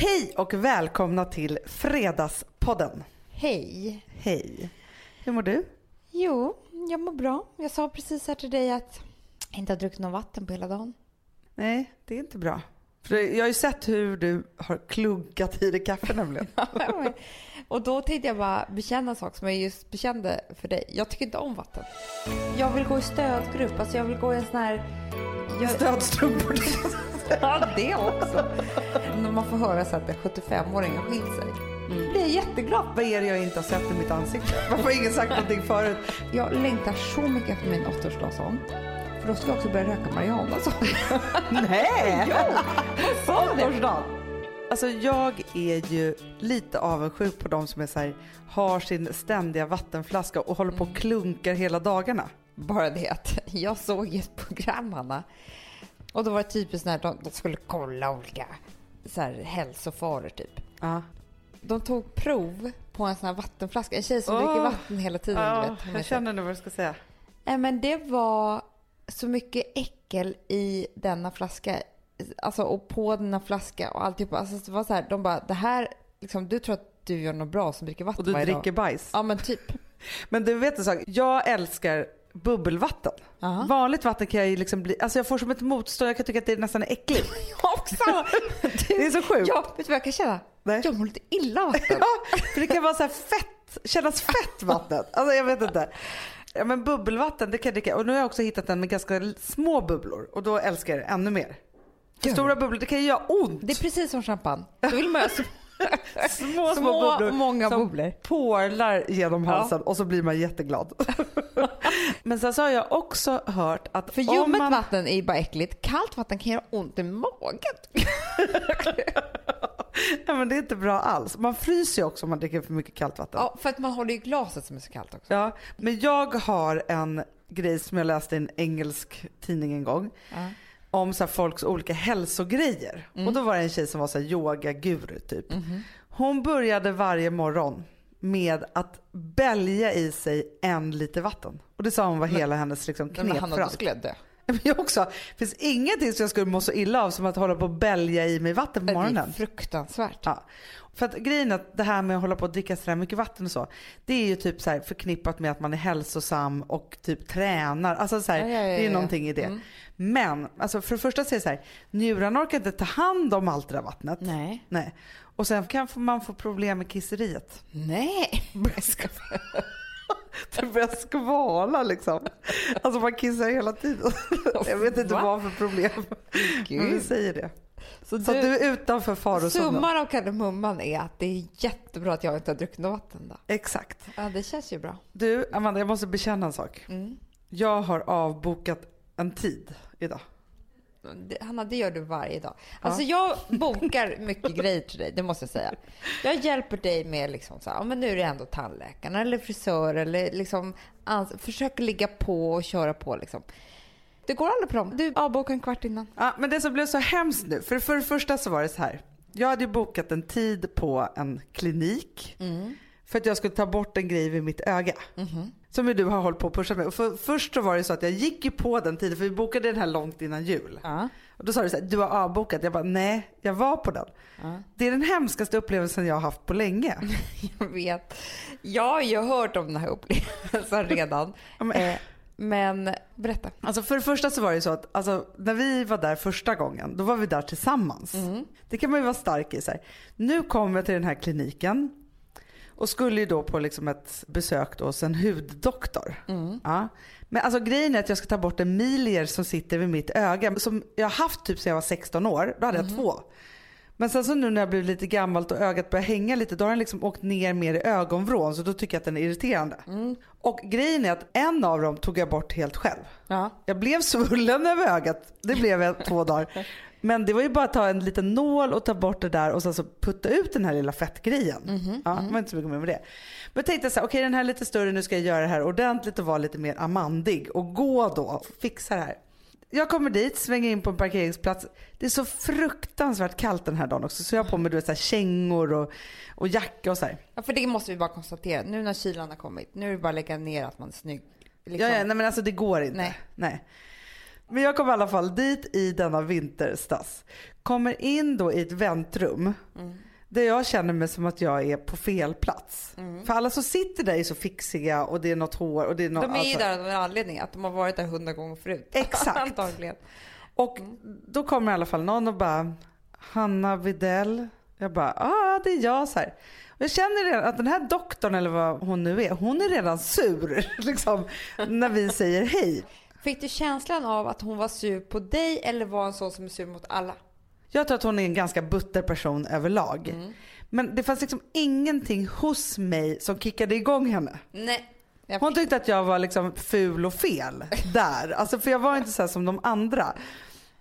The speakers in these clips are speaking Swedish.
Hej och välkomna till Fredagspodden. Hej. Hej. Hur mår du? Jo, jag mår bra. Jag sa precis här till dig att jag inte har druckit något vatten på hela dagen. Nej, det är inte bra. För jag har ju sett hur du har klunkat i dig kaffe nämligen. och då tänkte jag bara bekänna en sak som jag just bekände för dig. Jag tycker inte om vatten. Jag vill gå i stödgrupp. Alltså jag vill gå i en sån här... Jag... Stödstrumpor. ja, det också. När man får höra så att en 75-åring har skilt sig. Mm. blir jag jätteglad. Vad är det jag inte har sett i mitt ansikte? Varför har ingen sagt någonting förut? Jag längtar så mycket efter min åttaårsdag För då ska jag också börja röka marijuana så. Nej! jo! Vad sa? Alltså jag är ju lite avundsjuk på de som är så här, har sin ständiga vattenflaska och håller på och mm. klunkar hela dagarna. Bara det att jag såg ett program Hanna och då var det typiskt när de, de skulle kolla olika så här, hälsofaror typ. Ja. De tog prov på en sån här vattenflaska. En tjej som oh. dricker vatten hela tiden. Ja, du vet, jag känner nu vad du ska säga. Nej, men det var så mycket äckel i denna flaska. Alltså och på denna flaska och alltihop. Alltså det var så här, de bara, det här, liksom, du tror att du gör något bra som dricker vatten Och du varje dricker dag. bajs. Ja men typ. men du vet en sak, jag älskar bubbelvatten. Aha. Vanligt vatten kan jag ju liksom bli, alltså jag får som ett motstånd, jag kan tycka att det nästan är äckligt. jag också! det är så sjukt. Ja, vet du vad jag kan känna? Nej. Jag mår lite illa av vatten. ja, för det kan vara så fett, kännas fett vattnet. Alltså jag vet inte. Ja men bubbelvatten det kan jag dricka och nu har jag också hittat en med ganska små bubblor och då älskar jag det ännu mer. För stora bubblor det kan ju göra ont. Det är precis som champagne. Då vill man små, små, små bubblor många som bubblor. porlar genom halsen ja. och så blir man jätteglad. Men sen så har jag också hört att För ljummet man... vatten är ju bara äckligt. Kallt vatten kan göra ont i magen. ja, men det är inte bra alls. Man fryser ju också om man dricker för mycket kallt vatten. Ja, för att man håller ju glaset som är så kallt också. Ja, men jag har en grej som jag läste i en engelsk tidning en gång. Ja om så folks olika hälsogrejer. Mm. Och då var det en tjej som var så yogaguru typ. Mm. Hon började varje morgon med att bälja i sig en liter vatten. Och det sa hon var men, hela hennes liksom, knep men Hanna, du skulle dö. Jag också. Det finns ingenting som jag skulle må så illa av som att hålla på och bälja i mig vatten på morgonen. Det är fruktansvärt. Ja. För att grejen är att det här med att hålla på och dricka så mycket vatten och så. Det är ju typ så förknippat med att man är hälsosam och typ tränar. Alltså så här, ja, ja, ja, det är ju någonting i det. Mm. Men alltså för det första så är det så här, njurarna orkar inte ta hand om allt det där vattnet. Nej. Nej. Och sen kan man få problem med kisseriet. Nej. Det börjar skvala liksom. Alltså man kissar hela tiden. Jag vet inte Va? vad för problem. Gud. Men vi säger det. Så, du, så du är utanför farozonen? Summan av kardemumman är att det är jättebra att jag inte har druckit vatten då. Exakt. Ja, det känns ju bra. Du, Amanda, jag måste bekänna en sak. Mm. Jag har avbokat en tid idag. Hanna, det gör du varje dag. Alltså jag bokar mycket grejer till dig, det måste jag säga. Jag hjälper dig med liksom så här, men nu är det ändå tandläkaren eller frisör eller liksom försöker ligga på och köra på liksom. Det går aldrig på dem. Du avbokar en kvart innan. Ja, men det som blev så hemskt nu, för, för det första så var det så här. Jag hade ju bokat en tid på en klinik mm. för att jag skulle ta bort en grej vid mitt öga. Mm. Som ju du har hållit på att pusha med. För, först så var det så att jag gick ju på den tiden, för vi bokade den här långt innan jul. Uh. Och då sa du så här, du har avbokat. Jag bara, nej, jag var på den. Det är den hemskaste upplevelsen jag har haft på länge. jag vet. Jag har ju hört om den här upplevelsen redan. eh, men berätta. Alltså för det första så var det så att alltså, när vi var där första gången, då var vi där tillsammans. Mm. Det kan man ju vara stark i. Så här. Nu kommer jag till den här kliniken och skulle ju då på liksom ett besök hos en huddoktor. Mm. Ja. Men alltså grejen är att jag ska ta bort en milier som sitter vid mitt öga. Som jag har haft typ sedan jag var 16 år. Då hade jag mm. två. Men sen så nu när jag blivit lite gammalt och ögat börjar hänga lite då har den liksom åkt ner mer i ögonvrån så då tycker jag att den är irriterande. Mm. Och grejen är att en av dem tog jag bort helt själv. Ja. Jag blev svullen över ögat. Det blev jag två dagar. Men det var ju bara att ta en liten nål och ta bort det där och sen så putta ut den här lilla fettgrejen. Mm -hmm. Ja, det var inte så mycket mer med det. Men jag tänkte så här, okej okay, den här är lite större, nu ska jag göra det här ordentligt och vara lite mer amandig och gå då och fixa det här. Jag kommer dit, svänger in på en parkeringsplats. Det är så fruktansvärt kallt den här dagen också så jag har på mig du vet, så här, kängor och, och jacka och så här. Ja för det måste vi bara konstatera, nu när kylan har kommit, nu är det bara att lägga ner att man är snygg. Liksom. Ja, ja nej men alltså det går inte. Nej. nej. Men jag kom i alla fall dit i denna vinterstass. Kommer in då i ett väntrum. Mm. Där jag känner mig som att jag är på fel plats. För alla som sitter där är så fixiga och det är något hår och det är något... De är ju alltså- där av en anledning, att de har varit där hundra gånger förut. Exakt. Antagligen. Och då kommer i alla fall någon och bara Hanna Videll. Jag bara, ah, det är jag så här. Och jag känner redan att den här doktorn eller vad hon nu är, hon är redan sur liksom, när vi säger hej. Fick du känslan av att hon var sur på dig eller var en sån som är sur mot alla? Jag tror att hon är en ganska butter person överlag. Men det fanns liksom ingenting hos mig som kickade igång henne. Nej. Hon tyckte att jag var liksom ful och fel där. Alltså för jag var inte så som de andra.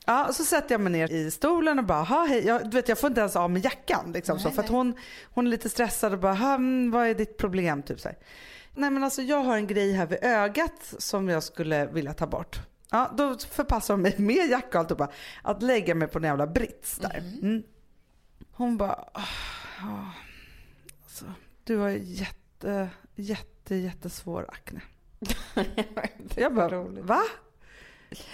Ja, så sätter jag mig ner i stolen och bara, "Ha, hej. Jag, du vet, jag får inte ens av med jackan. Liksom, Nej, så, för hon, hon är lite stressad och bara, "Ha, mm, vad är ditt problem? Typ så här. Nej men alltså jag har en grej här vid ögat som jag skulle vilja ta bort. Ja, då förpassar hon mig med jacka och alltihopa att lägga mig på en jävla brits där. Mm. Hon bara, "Ah, ja, alltså, du har jätte, jätte, jättesvår akne. Jag bara, Roligt. va?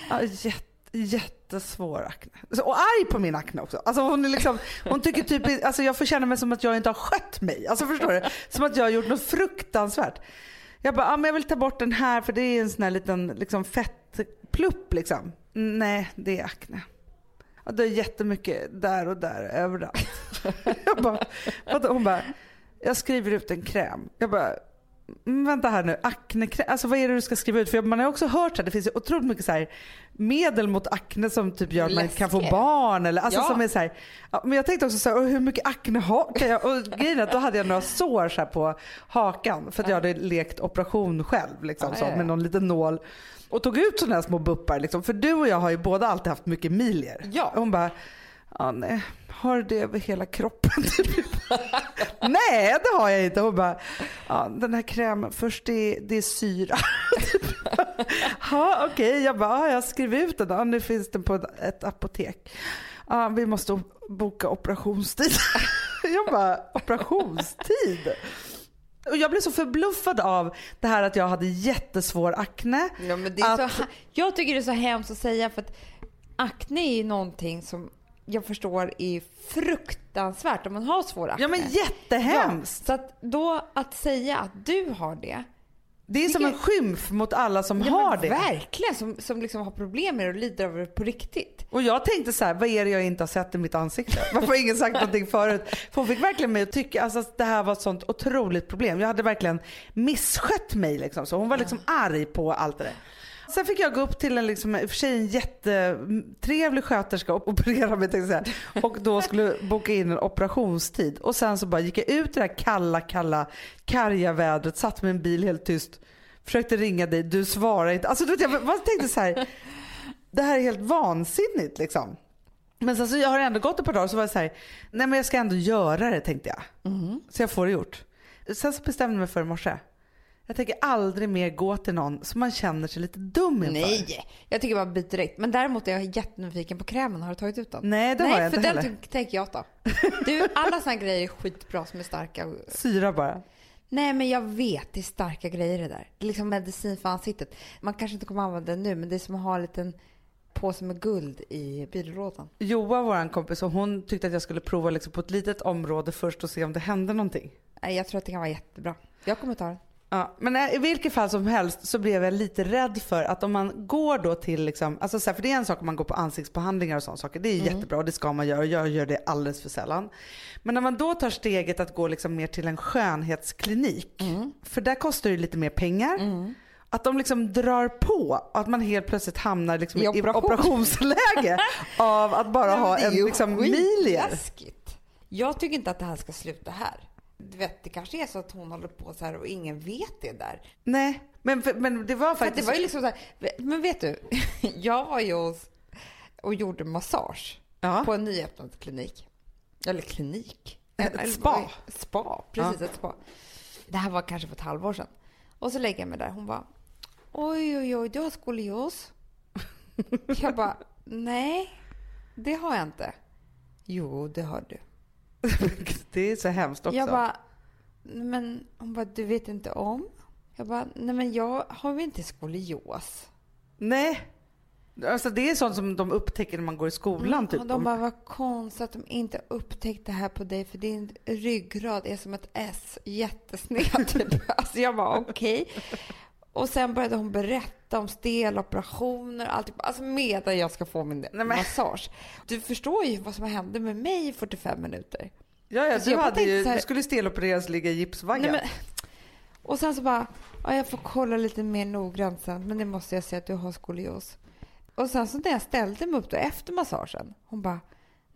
Ja, jätte, jättesvår akne. Och arg på min akne också. Alltså hon, är liksom, hon tycker typ, alltså jag får känna mig som att jag inte har skött mig. Alltså förstår du? Som att jag har gjort något fruktansvärt. Jag bara, ah, men jag vill ta bort den här för det är en sån här liten liksom, plupp liksom. Nej, det är akne. Och det är jättemycket där och där överallt. jag bara. Hon bara, jag skriver ut en kräm. Jag bara, vänta här nu, aknekräm, alltså vad är det du ska skriva ut? För man har också hört att det finns otroligt mycket så här medel mot akne som typ gör att man inte kan få barn. Eller, alltså Ja. som är så här, men jag tänkte också så här, "Åh, hur mycket akne har kan jag? Och grejen att då hade jag några sår så här på hakan för att jag hade lekt operation själv liksom, Ja, så, med någon liten nål. Och tog ut sådana här små buppar liksom. För du och jag har ju båda alltid haft mycket milier. Ja. Och hon bara, ja nej, har det över hela kroppen? Nej det har jag inte. Hon bara, ja den här krämen, först det, det är syra. Ja okej, jag bara, ja, jag skrev ut den. Ja, nu finns den på ett apotek. Ja, vi måste boka operationstid. jag bara, operationstid? Och jag blev så förbluffad av det här att jag hade jättesvår akne. Ja, men det är Att- så, jag tycker det är så hemskt att säga för att akne är ju någonting som jag förstår är fruktansvärt om man har svår akne. Ja men jättehemskt. Så att då att säga att du har det. Det är som en skymf mot alla som Ja, har det. Verkligen, som, som liksom har problem med det och lider av det på riktigt. Och jag tänkte så här, vad är det jag inte har sett i mitt ansikte? Varför har ingen sagt någonting förut? För hon fick verkligen mig att tycka alltså, att det här var ett sånt otroligt problem. Jag hade verkligen misskött mig liksom. Så hon var liksom arg på allt det där. Sen fick jag gå upp till en, liksom, i och för sig en jättetrevlig sköterska och operera mig tänkte jag säga. Och då skulle boka in en operationstid. Och sen så bara gick jag ut i det här kalla, kalla, karga vädret, satt med en bil helt tyst. Försökte ringa dig, du svarade inte. Alltså du vet, jag bara tänkte så här. Det här är helt vansinnigt liksom. Men sen så jag har ändå gått ett par dagar så var jag så här, nej men jag ska ändå göra det tänkte jag. Så jag får det gjort. Sen så bestämde jag mig för i morse. Jag tänker aldrig mer gå till någon som man känner sig lite dum inför. Nej, jag tycker bara byt direkt. Men däremot är jag jättenyfiken på krämen. Har du tagit ut den? Nej det har jag Nej, inte för den heller. ty- tänker jag ta. Du, alla såna grejer är skitbra som är starka. Syra bara. Nej, men jag vet. Det är starka grejer det där. Det är liksom medicin för ansiktet. Man kanske inte kommer använda den nu, men det är som att ha en liten påse med guld i byrålådan. Joa, vår kompis, och hon tyckte att jag skulle prova liksom på ett litet område först och se om det hände någonting. Nej, Jag tror att det kan vara jättebra. Jag kommer ta den. Ja, men eh, i vilket fall som helst så blev jag lite rädd för att om man går då till, liksom, alltså så här, för det är en sak om man går på ansiktsbehandlingar och sådana saker. Det är jättebra och det ska man göra och jag gör det alldeles för sällan. Men när man då tar steget att gå liksom mer till en skönhetsklinik, för där kostar det lite mer pengar. Att de liksom drar på, att man helt plötsligt hamnar liksom I i, operation. operationsläge av att bara ha en liksom skitläskigt. Jag tycker inte att det här ska sluta här. Du vet, det kanske är så att hon håller på så här och ingen vet det där. Nej, men, men det var För att det faktiskt... var ju liksom så här, men vet du, jag var ju hos, och gjorde massage ja. på en nyöppnad klinik. Eller klinik. Ett Eller- spa. Spa, precis ett spa. Det här var kanske för ett halvår sedan. Och så lägger jag mig där. Hon bara, oj, oj, oj, du har skolios. jag bara, nej, det har jag inte. Jo, det har du. det är så hemskt också. Jag bara, men hon bara, du vet inte om? Jag bara, nej men jag har väl inte skolios. Nej. Alltså det är sånt som de upptäcker när man går i skolan. Typ. Och de bara, vad konstigt att de inte upptäckt det här på dig för din ryggrad är som ett S, jättesned typ. Alltså jag bara okej. Och sen började hon berätta om steloperationer och allt. Alltså medan jag ska få min men- massage. Du förstår ju vad som hände med mig i 45 minuter. ja, ja, Alltså, du, hade ju, här- du skulle stelopereras och ligga i gipsvagga. Nej, men, och sen så bara, ja, jag får kolla lite mer noggrant sen, men det måste jag säga att du har skolios. Och sen så när jag ställde mig upp då efter massagen, hon bara,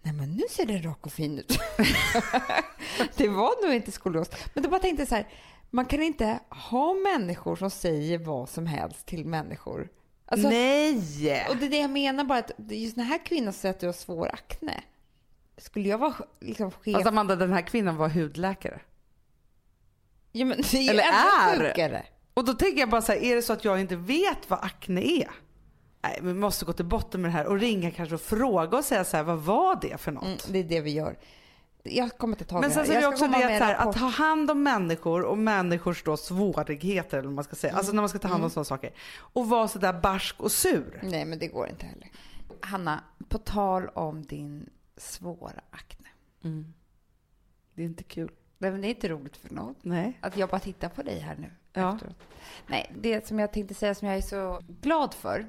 nej men nu ser det rak och fin ut. det var nog inte skolios. Men då bara tänkte jag så här, man kan inte ha människor som säger vad som helst till människor. Alltså, Nej! och det är det jag menar bara, att just den här kvinnan säger att du har svår akne. Skulle jag vara liksom chef... Fast Amanda, den här kvinnan var hudläkare. ja, men det är eller är. sjukare. Och då tänker jag bara så här, är det så att jag inte vet vad akne är? Nej, vi måste gå till botten med det här och ringa kanske och fråga och säga så här, vad var det för något? Mm, det är det vi gör. Jag kommer inte ta Men sen så är det Jag också det att, här, att ta hand om människor och människors då svårigheter eller vad man ska säga. Alltså när man ska ta hand om sådana saker. Och vara sådär barsk och sur. Nej, men det går inte heller. Hanna, på tal om din svåra akne. Det är inte kul. Nej, men det är inte roligt för någon. Nej. Att jag bara tittar på dig här nu. Ja. efteråt. Nej, det som jag tänkte säga som jag är så glad för,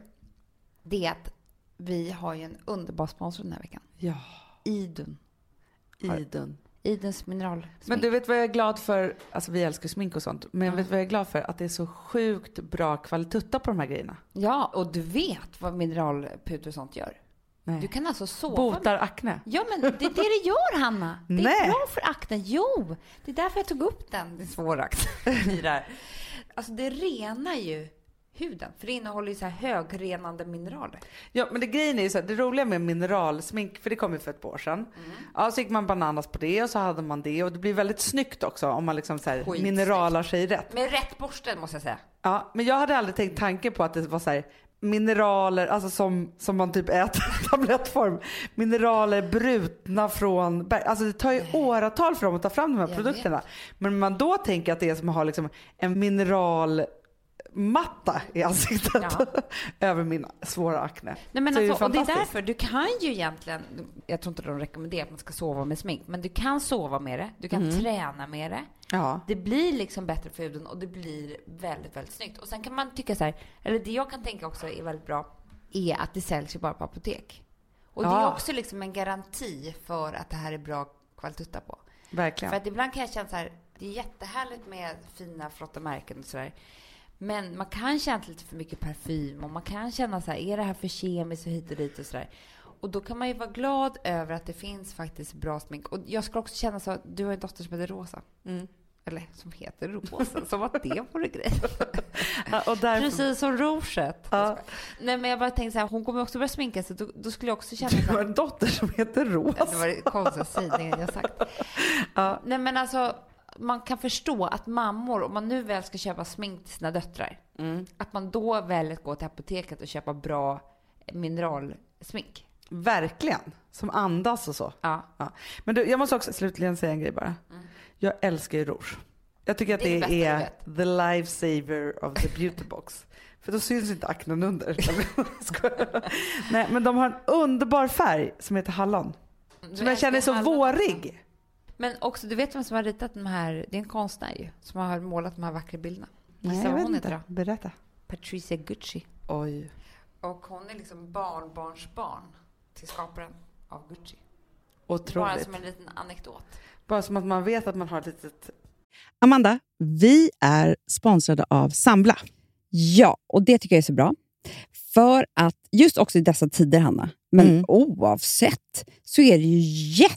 det är att vi har ju en underbar sponsor den här veckan. Ja, Idun. Idun. Idens mineral. Men du vet vad jag är glad för? Alltså vi älskar smink och sånt. Men vet du vad jag är glad för? Att det är så sjukt bra kvalitet på de här grejerna. Ja, och du vet vad mineralpuder och sånt gör. Nej. Du kan alltså sova Botar akne. Ja, men det är det det gör, Hanna. Det är Nej. bra för aknen. Jo, det är därför jag tog upp den, din svåra akne. i det här. Alltså, det renar ju huden, för det innehåller ju så här högrenande mineraler. Ja men det grejen är ju så här, det roliga med mineralsmink, för det kom ju för ett par år sedan. Ja så gick man bananas på det och så hade man det och det blir väldigt snyggt också om man liksom så här mineralar sig rätt. Med rätt borste, måste jag säga. Ja men jag hade aldrig tänkt tanken på att det var så här mineraler, alltså som, som man typ äter i tablettform. Mineraler brutna från berg. Alltså det tar ju åratal för dem att ta fram de här Jag produkterna. Men man då tänker att det är som att ha liksom en mineralmatta i ansiktet Ja. över min svåra akne. Nej, men Så det alltså, och det är därför, du kan ju egentligen, jag tror inte de rekommenderar att man ska sova med smink, men du kan sova med det, du kan träna med det. Ja. Det blir liksom bättre för huden och det blir väldigt, väldigt snyggt. Och sen kan man tycka så här, eller det jag kan tänka också är väldigt bra, är att det säljs ju bara på apotek. Och det är Ja. också liksom en garanti för att det här är bra kvalitet på. Verkligen. För att ibland kan jag känna så här, det är jättehärligt med fina, flotta märken och sådär. Men man kan känna lite för mycket parfym och man kan känna så här, är det här för kemiskt och hit och dit och sådär. Och då kan man ju vara glad över att det finns faktiskt bra smink. Och jag skulle också känna så, du har en dotter som heter Rosa. Mm. Eller som heter Rosa, som att det vore grej. Ja, och därför, Precis som rouget. Ja. Nej men jag bara tänkte så här, hon kommer också börja sminka sig, då, då skulle jag också känna Du har en dotter som heter det Rosa. var det konstigaste jag sagt. Ja. Nej men alltså, man kan förstå att mammor, om man nu väl ska köpa smink till sina döttrar, Mm. att man då väljer att gå till apoteket och köpa bra mineralsmink. Verkligen. Som andas och så. Ja. Ja. Men du, jag måste också slutligen säga en grej bara. Jag älskar ju rouge. Jag tycker att Mm. Det är det, är the lifesaver of the beauty box. För då syns inte aknen under. Nej, men de har en underbar färg som heter hallon. Som jag känner är så vårig. Men också, du vet vem som har ritat de här, det är en konstnär ju, som har målat de här vackra bilderna. Nej, Gissa jag vad vet hon inte. heter då? Berätta. Patricia Gucci. Oj. Och hon är liksom barnbarnsbarn till skaparen av Gucci. Bara Otroligt. som en liten anekdot. Bara som att man vet att man har ett litet... Amanda, vi är sponsrade av Sambla. Ja, och det tycker jag är så bra. För att just också i dessa tider, Hanna, men Mm. oavsett, så är det ju jätte,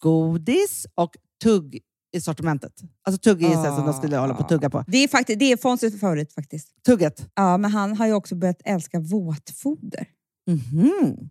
godis och tugg i sortimentet. Alltså tugg är ah. som de skulle hålla på att tugga på. Det är, faktiskt, det är Fonzies favorit faktiskt. Tugget. Ja, men han har ju också börjat älska våtfoder. Mhm.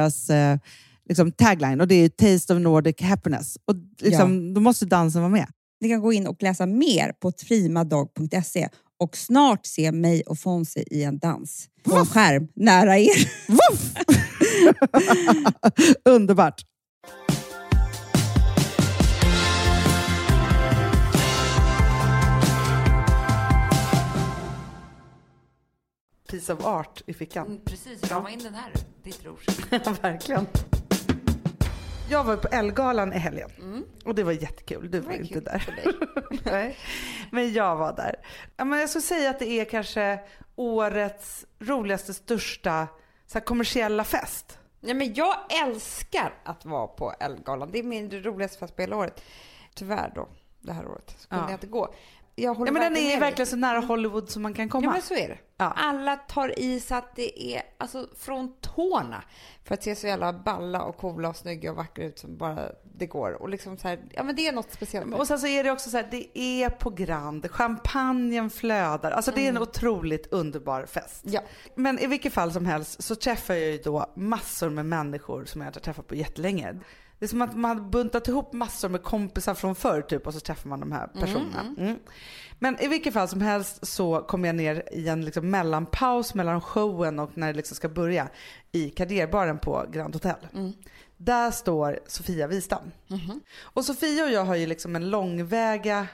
deras eh, liksom tagline och det är Taste of Nordic Happiness. Och liksom, Då måste dansen vara med. Ni kan gå in och läsa mer på primadog.se och snart se mig och Fonzie i en dans på en skärm nära er. Underbart! Piece of art i fickan. Mm, precis, rama in den här, ditt rouge. Ja, verkligen. Jag var på Elgalan i helgen Mm. och det var jättekul. Du var, var inte där. Nej. Men jag var där. Men jag skulle säga att det är kanske årets roligaste, största så här, kommersiella fest. Ja, men jag älskar att vara på Ellegalan. Det är min roligaste fest på hela året. Tyvärr då, det här året, så kunde Ja. jag inte gå. Jag håller Ja, men den är med verkligen så nära Hollywood som man kan komma. Ja, men så är det. Ja. Alla tar i så att det är alltså från tårna för att se så jävla balla och coola och snygga och vackra ut som bara det går. Och liksom så här, ja men det är något speciellt. med Och sen så är det också så här, det är på Grand, champagnen flödar. Alltså det är en otroligt underbar fest. Ja. Men i vilket fall som helst så träffar jag ju då massor med människor som jag inte har träffat på jättelänge. Det är som att man har buntat ihop massor med kompisar från förr typ och så träffar man de här personerna. Mm. Men i vilket fall som helst så kommer jag ner i en liksom mellanpaus mellan showen och när det liksom ska börja i Kaderbaren på Grand Hotel. Där står Sofia Wistam. Och Sofia och jag har ju liksom en långväga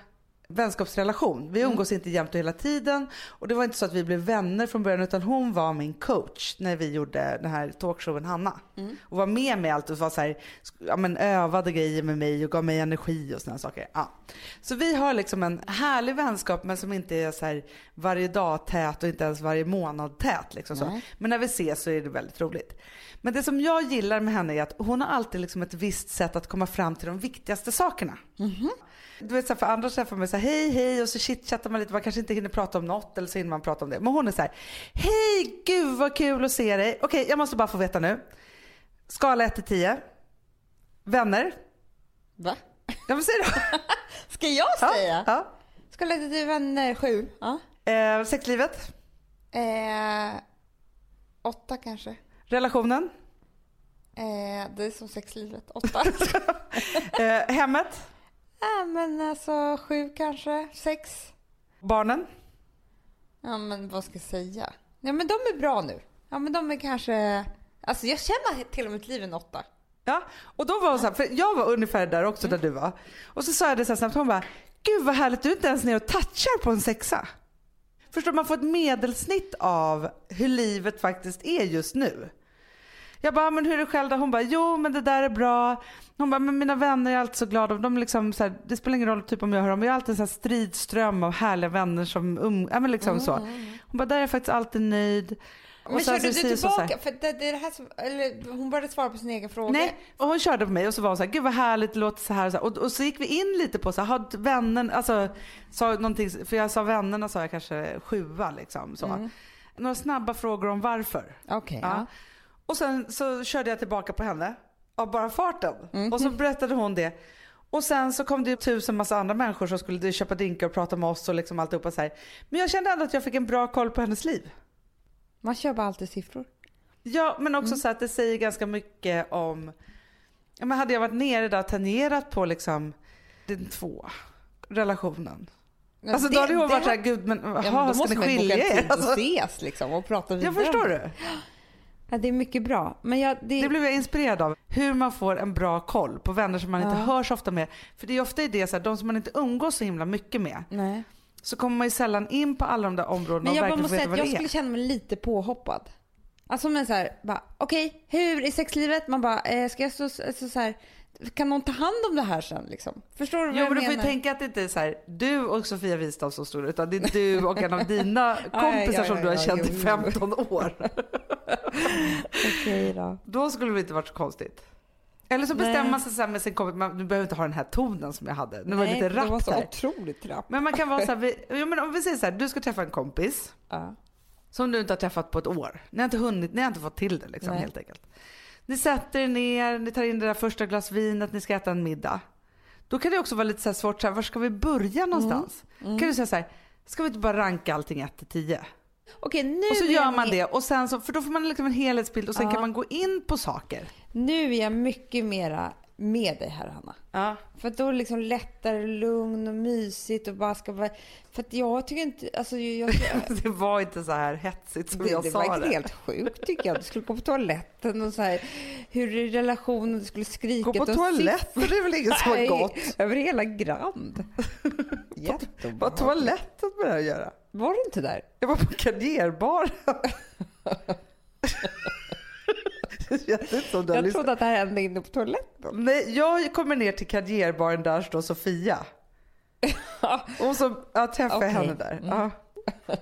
vänskapsrelation. Vi umgås inte jämt och hela tiden och det var inte så att vi blev vänner från början utan hon var min coach när vi gjorde den här talkshowen Hanna. Och var med mig allt och var så här, ja, men övade grejer med mig och gav mig energi och sådana saker. Ja. Så vi har liksom en härlig vänskap men som inte är så här varje dag tät och inte ens varje månad tät. Liksom så. Men när vi ses så är det väldigt roligt. Men det som jag gillar med henne är att hon har alltid liksom ett visst sätt att komma fram till de viktigaste sakerna. Du vet så här, för andra träffar man så här, hej hej och så chitchattar man lite, man kanske inte hinner prata om något eller så hinner man prata om det. Men hon är så här, hej gud vad kul att se dig. Okej jag måste bara få veta nu. Skala 1 till 10. Vänner? Va? Ja men säg då. Ska jag Ja, säga? ja. Ska jag lägga till vänner sju? Ja. Eh, sexlivet? Eh, Åtta kanske. Relationen? Eh, det är som sexlivet. Åtta. Eh, hemmet? Ja, men alltså sju kanske. Sex. Barnen? Ja, men vad ska jag säga? Ja, men de är bra nu. Ja, men de är kanske... Alltså jag känner till och med ett liv en åtta. Ja, och då var hon så här, för jag var ungefär där också där du var. Och så sa jag det så här snabbt, hon bara, gud vad härligt du är inte ens ner och touchar på en sexa. Förstår man får ett medelsnitt av hur livet faktiskt är just nu. Jag bara, men hur är det själv då? Hon bara, jo men det där är bra. Hon bara, men mina vänner är alltid så glada. De liksom så här, det spelar ingen roll typ om jag hör dem. Jag har alltid en så här stridström av härliga vänner som um, ja, men liksom så. Hon bara, där är jag faktiskt alltid nöjd. Och Men körde du tillbaka? För det, det är det här som, eller hon började svara på sin egen fråga. Nej, och hon körde på mig och så var hon så här, gud vad härligt det låter så här. Och, så, här. och, och så gick vi in lite på så här, hade vännen, alltså sa någonting, för jag sa vännerna sa jag kanske sjua liksom så. Några snabba frågor om varför. Okej, Ja. ja. Och sen så körde jag tillbaka på henne av bara farten. Och så berättade hon det. Och sen så kom det ju tusen massa andra människor som skulle köpa drinkar och prata med oss och liksom alltihopa så här. Men jag kände ändå att jag fick en bra koll på hennes liv. Man kör bara alltid siffror. Ja, men också Mm. så att det säger ganska mycket om... Ja, men hade jag varit nere där och tangerat på liksom den två relationen. Alltså då hade hon varit såhär, gud men Ja, men då ska måste ni skilja er? Alltså, ses liksom och prata vidare. jag förstår du? Det. Ja, det är mycket bra. Men jag, det, Det blev jag inspirerad av. Hur man får en bra koll på vänner som man inte Ja. hör så ofta med. För det är ofta det så här, de som man inte umgås så himla mycket med. Nej. Så kommer man ju sällan in på alla de där områdena Men och jag bara verkligen måste få säga veta att vad jag det är. skulle känna mig lite påhoppad. Alltså men så här, bara okej, hur är sexlivet? Man bara, eh, ska jag så, så, så här, kan någon ta hand om det här sen liksom? Förstår du vad Jo jag men du får ju menar? tänka att det inte är så här, du och Sofia Wistam som står utan det är du och en av dina kompisar ja, som ja, du har känt jo, i jo. 15 år. Okej då. Då skulle det inte varit så konstigt. Eller så bestämmer man sig med sin kompis, man, du behöver inte ha den här tonen som jag hade. Nu var lite det var så här. otroligt rappt. Men man kan vara så här, vi, jo, men om vi säger så här, du ska träffa en kompis Ja. Som du inte har träffat på ett år. Ni har inte hunnit, ni har inte fått till det liksom Nej. helt enkelt. Ni sätter er ner, ni tar in det där första glas vinet, ni ska äta en middag. Då kan det också vara lite så här svårt, så här, var ska vi börja någonstans? Mm. Kan du säga så här, ska vi inte bara ranka allting 1 till 10? Okej, nu, Och så gör man det och sen så, för då får man liksom en helhetsbild och sen Ja. kan man gå in på saker. nu är jag mycket mera med dig här Hanna. Ja. För att då är det liksom lättare, lugn och mysigt och bara ska vara... För att jag tycker inte... Alltså jag, jag, Det var inte så här hetsigt som det, jag det sa var det. helt sjukt tycker jag. Du skulle gå på toaletten och så här, hur är relationen, du skulle skrika. Gå på toaletten, det är väl ingen som har gått? över hela Grand. Vad har toaletten med det här att göra? Var du inte där? Jag var på Karriärbar. Det känns inte som du har Jag trodde att det här hände inne på toaletten. Nej, jag kommer ner till Karriärbaren där står Sofia. Och så jag Okej. henne där. Ja,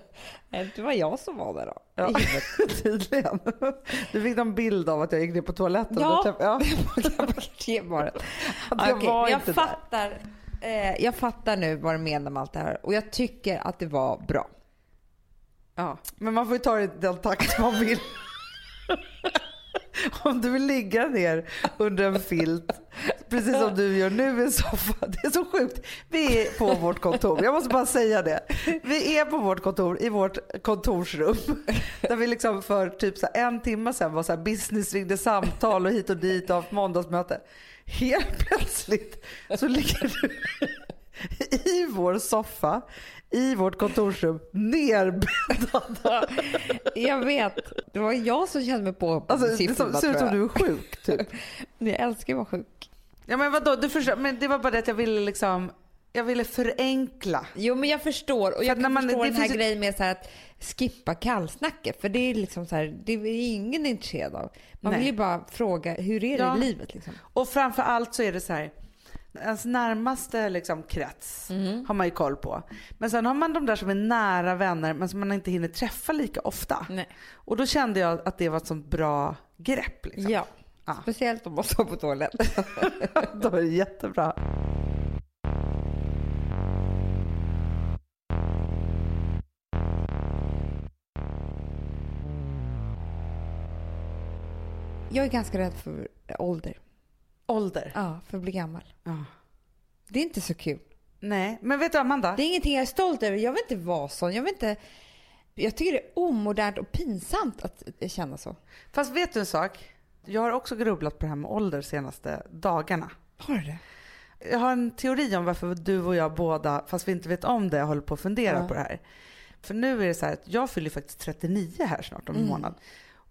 Nej, det var jag som var där då. ja. tydligen. Du fick någon bild av att jag gick ner på toaletten. Ja. Träff- ja. Var jag inte där. fattar. Eh, jag fattar nu vad du menar med allt det här och jag tycker att det var bra. Ja, men man får ju ta det i den takt man vill. Om du vill ligga ner under en filt, precis som du gör nu i en soffa. Det är så sjukt. Vi är på vårt kontor, jag måste bara säga det. Vi är på vårt kontor, i vårt kontorsrum. Där vi liksom för typ så en timme sedan var så här business, ringde samtal och hit och dit och haft måndagsmöte. Helt plötsligt så ligger du i vår soffa, i vårt kontorsrum, nerbäddad. Jag vet. Det var jag som kände mig på Alltså, det siffrorna, som- ser ut som du är sjuk typ. Jag älskar att vara sjuk. Ja men vadå, du förstår, men det var bara det att jag ville liksom, jag ville förenkla. Jo men jag förstår och För jag när kan man- förstå det den här finns grejen med så att skippa kallsnacket för det är liksom så här, det är ingen intresserad av. Man Nej. vill ju bara fråga hur är det Ja. i livet liksom. Och framför allt så är det så här, ens närmaste liksom krets Mm. har man ju koll på. Men sen har man de där som är nära vänner men som man inte hinner träffa lika ofta. Nej. Och då kände jag att det var ett sånt bra grepp. Liksom. Ja. Ja. Speciellt om man står på toaletten. Då var det jättebra. Jag är ganska rädd för ålder. Ålder. Ja, för att bli gammal. Ja. Det är inte så kul. Nej, men vet du Amanda? Det är ingenting jag är stolt över. Jag vill inte vara sån. Jag vill inte... Jag tycker det är omodernt och pinsamt att känna så. Fast vet du en sak? Jag har också grubblat på det här med ålder senaste dagarna. Har du det? Jag har en teori om varför du och jag båda, fast vi inte vet om det, håller på att fundera Ja. på det här. För nu är det så här att jag fyller faktiskt 39 här snart om en Mm. månad.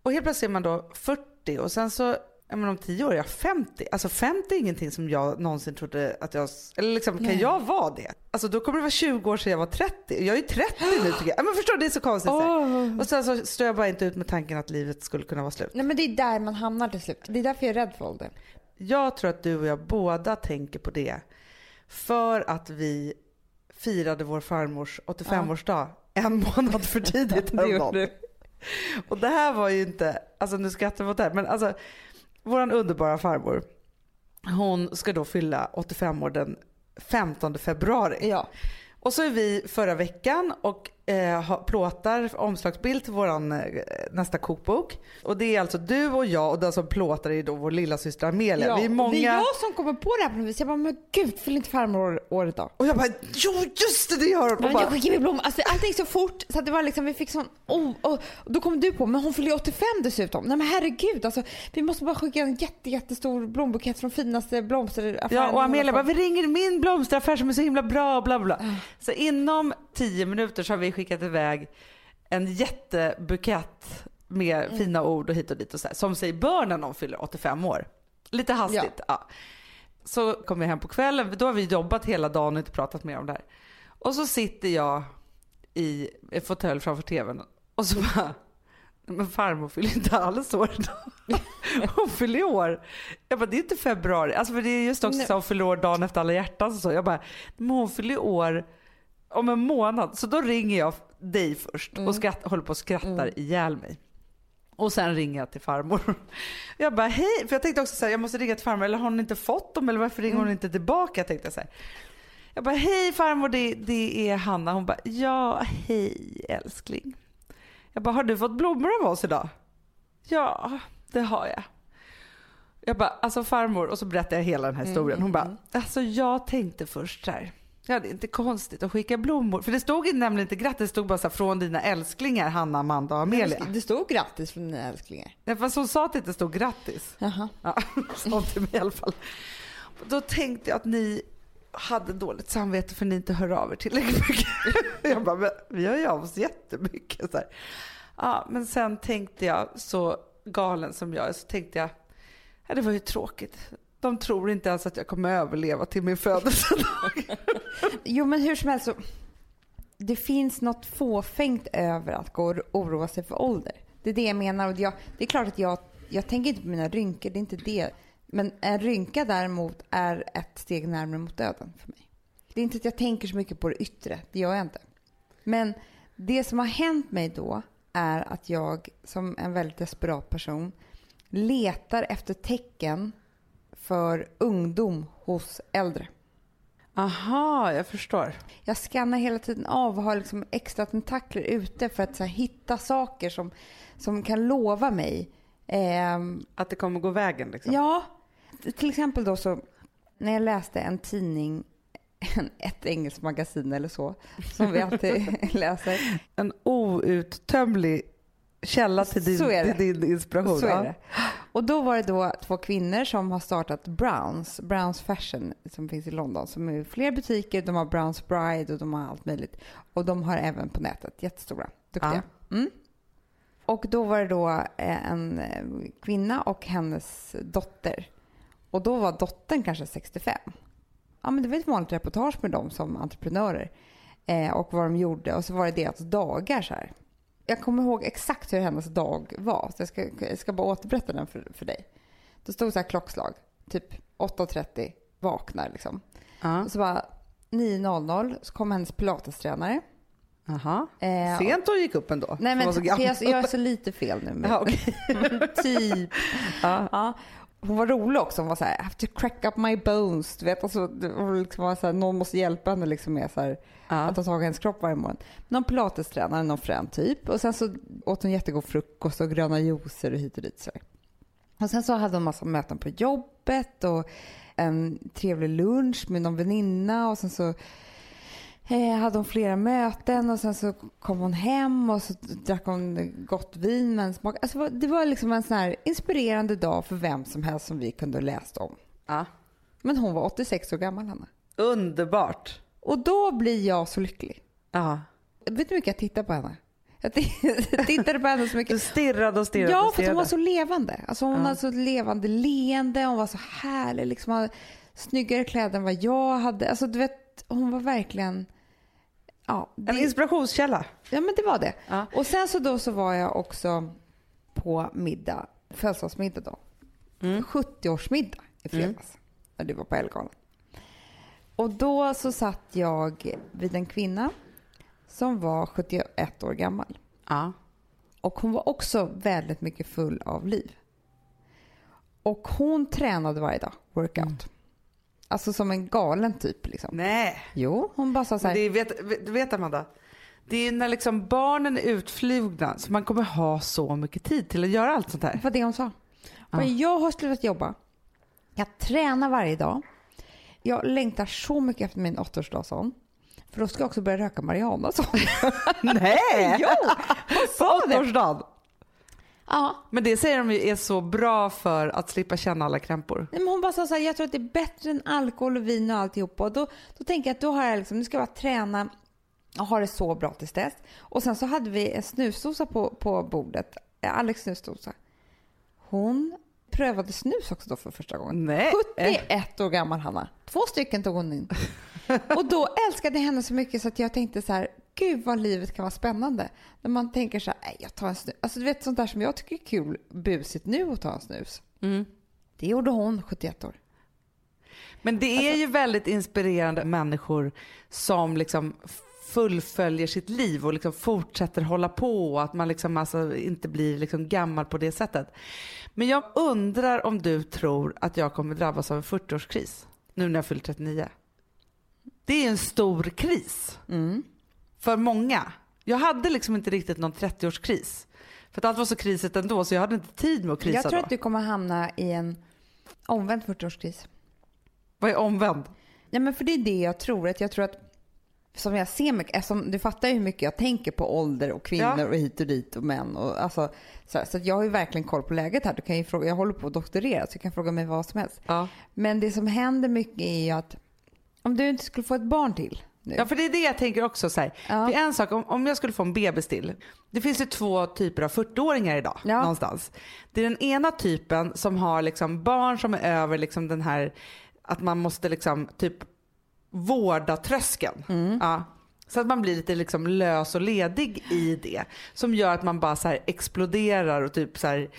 Och helt plötsligt är man då 40 och sen så, ja, men om 10 år är jag 50. Alltså 50 är ingenting som jag någonsin trodde att jag, eller liksom kan Nej. jag vara det? Alltså då kommer det vara 20 år sedan jag var 30. Jag är ju 30 nu tycker jag. Ja, Men förstår det är så konstigt. här. Och sen så står jag bara inte ut med tanken att livet skulle kunna vara slut. Nej men det är där man hamnar till slut. Det är därför jag är rädd för åldern. Jag tror att du och jag båda tänker på det för att vi firade vår farmors 85-årsdag en månad för tidigt Det gjorde du. Och det här var ju inte, alltså nu skrattar vi åt det här, men alltså våran underbara farmor, hon ska då fylla 85 år den 15 februari. Ja. Och så är vi förra veckan och eh, plåtar omslagsbild till våran eh, nästa kokbok. Och det är alltså du och jag och den som plåtar är då vår lilla syster Amelia. ja. Vi är många... Det är jag som kommer på det här på något vis. Jag bara, men gud, fyller inte farmor år- året då? Och jag bara, jo just det, det gör hon. Men bara, jag skickade med blommor. Alltså, allting gick så fort så att det var liksom, vi fick sån... Oh, oh. Och då kom du på, men hon fyller ju 85 dessutom. Nej men herregud, alltså, vi måste bara skicka en jätte, jättestor blombukett från finaste blomsteraffären. ja, och Amelia bara, vi ringer min blomsteraffär som är så himla bra, bla bla. Så inom tio minuter så har vi skickat iväg en jättebukett med Mm. fina ord och hit och dit och så här, som sig bör när någon fyller 85 år. Lite hastigt. Ja. Så kom vi hem på kvällen, då har vi jobbat hela dagen och inte pratat mer om det här. Och så sitter jag i en fåtölj framför tvn och så bara, "Nej, men farmor fyller inte alls år idag. Hon fyller år. Jag bara, det är inte februari. Alltså för det är just också Nej. så hon fyller år dagen efter alla hjärtans och så. Jag bara, men hon fyller år om en månad. Så då ringer jag dig först och skratt, håller på och skrattar ihjäl mig. Och sen ringer jag till farmor. Jag bara hej, för jag tänkte också så här, jag måste ringa till farmor, eller har hon inte fått dem eller varför ringer hon inte tillbaka? Tänkte jag så här. Jag bara hej farmor, det, det är Hanna. Hon bara ja, hej älskling. Jag bara har du fått blommor av oss idag? Ja, det har jag. Jag bara alltså farmor och så berättade jag hela den här historien. Hon bara alltså jag tänkte först så här. Ja, det är inte konstigt att skicka blommor. För det stod nämligen inte grattis, det stod bara så här, från dina älsklingar Hanna, Amanda och Amelia. Det stod grattis från dina älsklingar. Nej, fast hon sa att det inte stod grattis. Jaha. Ja, sa till mig i alla fall. Då tänkte jag att ni hade dåligt samvete för att ni inte hör av er tillräckligt mycket. Jag bara, men vi hör ju av oss jättemycket. Så här. Ja, men sen tänkte jag, så galen som jag är, så tänkte jag, ja, det var ju tråkigt. De tror inte ens att jag kommer överleva till min födelsedag. Jo men hur som helst så. Det finns något fåfängt över att gå och oroa sig för ålder. Det är det jag menar. Och jag, det är klart att jag, jag tänker inte på mina rynkor, det är inte det. Men en rynka däremot är ett steg närmare mot döden för mig. Det är inte att jag tänker så mycket på det yttre, det gör jag inte. Men det som har hänt mig då är att jag som en väldigt desperat person letar efter tecken för ungdom hos äldre. Aha, jag förstår. Jag skannar hela tiden av och har liksom extra tentakler ute för att här, hitta saker som, som kan lova mig. Ehm, Att det kommer gå vägen liksom. ja, till exempel då så när jag läste en tidning, ett engelskt magasin eller så, som vi alltid läser. En outtömlig källa till din, till din inspiration. Så är det. Och då var det då två kvinnor som har startat Browns, Browns Fashion som finns i London. Som är fler butiker, de har Browns Bride och de har allt möjligt. Och de har även på nätet, jättestora, duktiga. Mm. Och då var det då eh, en eh, kvinna och hennes dotter. Och då var dottern kanske 65. Ja men det var ett vanligt reportage med dem som entreprenörer. Eh, och vad de gjorde och så var det deras dagar så här. Jag kommer ihåg exakt hur hennes dag var. Så jag ska, jag ska bara återberätta den för, för dig. Det stod så här klockslag. Typ 8.30 vaknar liksom. Och så bara 9.00 så kom hennes pilatestränare. Jaha. Eh, Sent hon gick upp ändå. Nej men jag, jag är så lite fel nu. Men, Ja, okej. typ. Ja. Ja. Hon var rolig också. Hon var så här, I have to crack up my bones. Du vet, alltså, liksom var så här, någon måste hjälpa henne liksom med så här, Ja. att ta tag i hennes kropp varje morgon. Någon pilatestränare, någon frän typ. Och sen så åt hon jättegod frukost och gröna juicer och hit och dit. Så här. Och sen så hade hon massa möten på jobbet och en trevlig lunch med någon väninna och sen så hade hon flera möten och sen så kom hon hem och så drack hon gott vin med en smak. Alltså, det var- liksom en sån här inspirerande dag för vem som helst som vi kunde ha läst om. Ja. Men hon var 86 år gammal, Hanna. Underbart. Och då blir jag så lycklig. Ja. Vet du hur mycket jag tittar på henne? Jag tittade på henne så Du mycket. stirrade och stirrade Ja, för hon var så levande. Alltså hon Ja. hade så levande leende, hon var så härlig. Liksom, hade snyggare kläder än vad jag hade. Alltså du vet, hon var verkligen... Ja, En det, inspirationskälla. ja men det var det. Ja. Och sen så då så var jag också på middag, födelsedagsmiddag då. Mm. 70-årsmiddag i fredags. När du var på Ellegalan. Och då så satt jag vid en kvinna som var 71 år gammal. Ja. Och hon var också väldigt mycket full av liv. Och hon tränade varje dag, workout. Alltså som en galen typ liksom. Nej. Jo, hon bara sa så Men här. det är, vet, vet Amanda, det är när liksom barnen är utflugna så man kommer ha så mycket tid till att göra allt sånt här. Det var det hon sa. Bara, Jag har slutat jobba. Jag tränar varje dag. Jag längtar så mycket efter min åttaårsdag, sa hon. För då ska jag också börja röka marijuana, sa hon. Nej! Jo, På åttaårsdagen. Ja, Men det säger de ju är så bra för att slippa känna alla krämpor. Nej, men hon bara sa så här, jag tror att det är bättre än alkohol och vin och alltihopa. Och då, då tänker jag att då har jag liksom, nu ska jag bara träna och ha det så bra tills dess. Och sen så hade vi en snusdosa på, på bordet, Eh, Alex snusdosa. Hon prövade snus också då för första gången. Nej. 71 år gammal Hanna. Två stycken tog hon in. Och då älskade jag henne så mycket så att jag tänkte så här, gud vad livet kan vara spännande. När man tänker så här, jag tar en snus. Alltså du vet sånt där som jag tycker är kul, busigt nu att ta en snus. Mm. Det gjorde hon, 71 år. Men det är ju väldigt inspirerande människor som liksom fullföljer sitt liv och liksom fortsätter hålla på och att man liksom alltså inte blir liksom gammal på det sättet. Men jag undrar om du tror att jag kommer drabbas av en 40-årskris nu när jag fyller 39. Det är en stor kris Mm. för många. Jag hade liksom inte riktigt någon 30-årskris. För att allt var så krisigt ändå så jag hade inte tid med att krisa Jag tror då. att du kommer hamna i en omvänd 40-årskris. Vad är omvänd? Ja, men för det är det jag tror. Att jag tror att som jag ser mycket, eftersom du fattar ju hur mycket jag tänker på ålder och kvinnor Ja. och hit och dit och män. Och, alltså, så, här, så jag har ju verkligen koll på läget här. Du kan ju fråga, jag håller på att doktorera så du kan fråga mig vad som helst. Ja. Men det som händer mycket är ju att om du inte skulle få ett barn till nu. Ja för det är det jag tänker också så. Ja. Det är en sak om, om jag skulle få en bebis till. Det finns ju två typer av 40-åringar idag Ja. någonstans. Det är den ena typen som har liksom barn som är över liksom den här att man måste liksom typ vårda tröskeln. Mm. Ja. Så att man blir lite liksom lös och ledig i det. Som gör att man bara så här exploderar och typ så här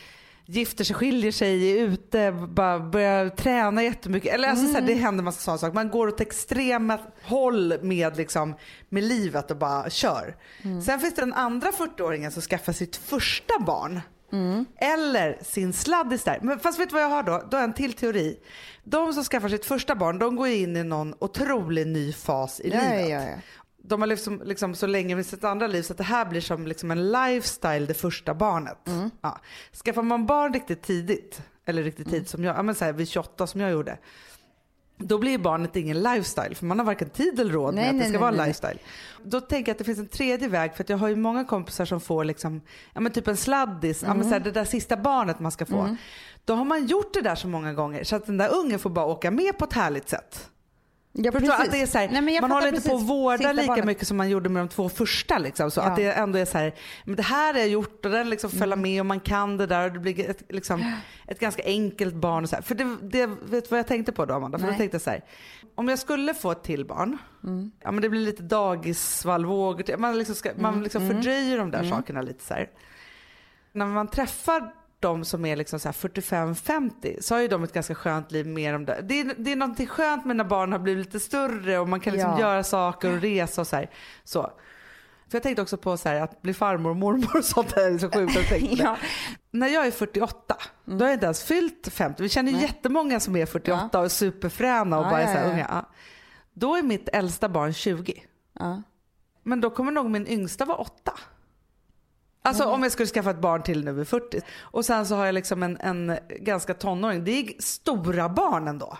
gifter sig, skiljer sig, är ute, bara börjar träna jättemycket. Eller alltså så här, det händer massa sådana saker. Man går åt extrema håll med, liksom, med livet och bara kör. Sen finns det den andra 40-åringen som skaffar sitt första barn. Eller sin sladdis där. Men fast vet du vad jag har då? Då har jag en till teori. De som skaffar sitt första barn, de går in i någon otrolig ny fas i ja, livet. ja, ja. De har liksom, liksom så länge med sitt andra liv så att det här blir som liksom en lifestyle det första barnet. Mm. Ja. Skaffar man barn riktigt tidigt, eller riktigt tidigt som jag, ja men så här, vid 28 som jag gjorde. Då blir barnet ingen lifestyle för man har varken tid eller råd Nej, med att det ska nej, vara lifestyle. Då tänker jag att det finns en tredje väg för att jag har ju många kompisar som får liksom, ja men typ en sladdis, ja men så här, Mm. det där sista barnet man ska få. Då har man gjort det där så många gånger så att den där ungen får bara åka med på ett härligt sätt. Ja Förstår du? att det är så här, Nej, man håller inte på att precis. vårda lika barnet. mycket som man gjorde med de två första. Liksom. Så Ja. att det ändå är så här, men det här har jag gjort och den liksom följer med och man kan det där och det blir ett, liksom, ett ganska enkelt barn. Och så här. För det, det, vet du vad jag tänkte på då Amanda? För jag tänkte så här, om jag skulle få ett till barn, Mm. ja, men det blir lite dagissvallvågor, man liksom, ska, man liksom fördröjer de där sakerna lite så. När man träffar de som är liksom så här 45-50 så har ju de ett ganska skönt liv med de där. Det är, det är någonting skönt med när barn har blivit lite större och man kan liksom Ja. göra saker och resa och så här. Så. För jag tänkte också på så här, att bli farmor och mormor och sånt där är så sjukt. Ja. När jag är 48, då har jag inte ens fyllt 50. Vi känner Nej. jättemånga som är 48 och är superfräna och Ja, bara är ja, så här ja. unga. Ja. Då är mitt äldsta barn 20. Ja. Men då kommer nog min yngsta vara 8. Alltså om jag skulle skaffa ett barn till nu vid 40. Och sen så har jag liksom en, en ganska tonåring. Det är stora barn ändå.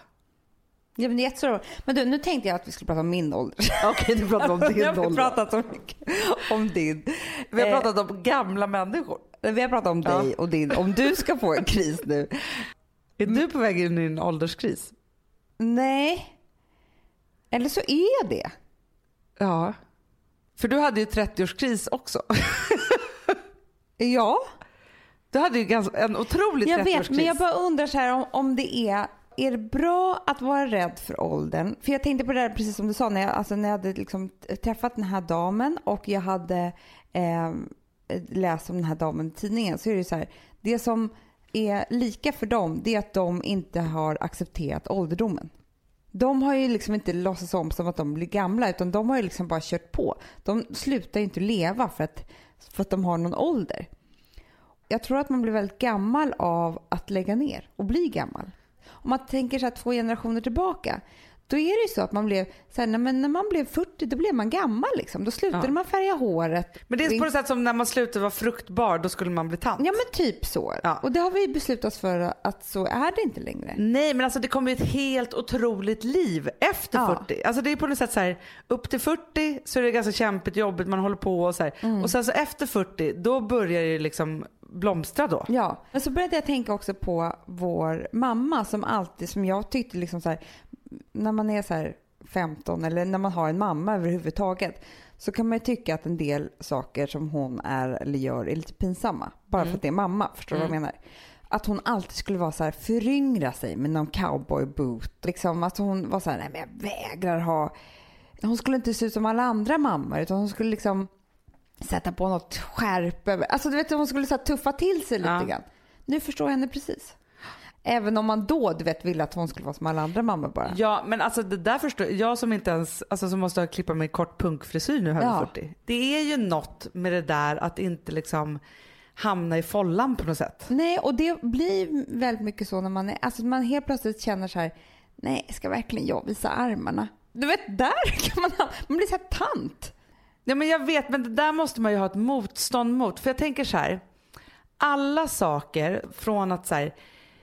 Ja, men, det är jättesvårt. men du, nu tänkte jag att vi skulle prata om min ålder. Okej, du pratar om din Jag har ålder. pratat så mycket om din. Vi har Eh, pratat om gamla människor. Vi har pratat om dig Ja. och din. Om du ska få en kris nu. Är du på väg in i en ålderskris? Nej. Eller så är jag det. Ja. För du hade ju 30-årskris också. Ja, Du hade ju ganska, en otrolig jag 30-årskris. vet. Men jag bara undrar så här om, om det är är det bra att vara rädd för åldern? För jag tänkte på det där precis som du sa när jag, alltså när jag hade liksom träffat den här damen och jag hade eh, läst om den här damen i tidningen så är det så här. Det som är lika för dem det är att de inte har accepterat ålderdomen. De har ju liksom inte låtsats om som att de blir gamla utan de har ju liksom bara kört på. De slutar ju inte leva för att, för att de har någon ålder. Jag tror att man blir väldigt gammal av att lägga ner och bli gammal. Om man tänker sig två generationer tillbaka då är det ju så att man blev, så här, när, man, när man blev 40 då blev man gammal liksom. Då slutade Ja. man färga håret. Men det är på något sätt som när man slutade vara fruktbar, då skulle man bli tant. Ja men typ så. Ja. Och det har vi beslutat oss för att så är det inte längre. Nej men alltså det kommer ju ett helt otroligt liv efter Ja. 40. Alltså det är på något sätt så här, upp till 40 så är det ganska kämpigt jobbigt, man håller på och så. Mm. Och sen så efter 40 då börjar det liksom blomstra då. Ja, men så började jag tänka också på vår mamma som alltid, som jag tyckte liksom så här, när man är så här 15 eller när man har en mamma överhuvudtaget så kan man ju tycka att en del saker som hon är eller gör är lite pinsamma. Bara för att det är mamma, förstår du vad jag menar? Att hon alltid skulle vara så här, föryngra sig med någon cowboyboot. Liksom att hon var så här, nej men jag vägrar ha... Hon skulle inte se ut som alla andra mammor utan hon skulle liksom sätta på något skärp över. Alltså du vet hon skulle så här, tuffa till sig lite Ja. grann. Nu förstår jag henne precis. Även om man då du vet ville att hon skulle vara som alla andra mammor bara. Ja men alltså det där förstår jag som inte ens, alltså som måste ha klippa med kort punkfrisyr nu över Ja. 40. Det är ju något med det där att inte liksom hamna i follan på något sätt. Nej och det blir väldigt mycket så när man är, alltså man helt plötsligt känner så här, nej ska verkligen jag visa armarna? Du vet där kan man ha, man blir så här tant. Ja men jag vet men det där måste man ju ha ett motstånd mot. För jag tänker så här. Alla saker från att så här,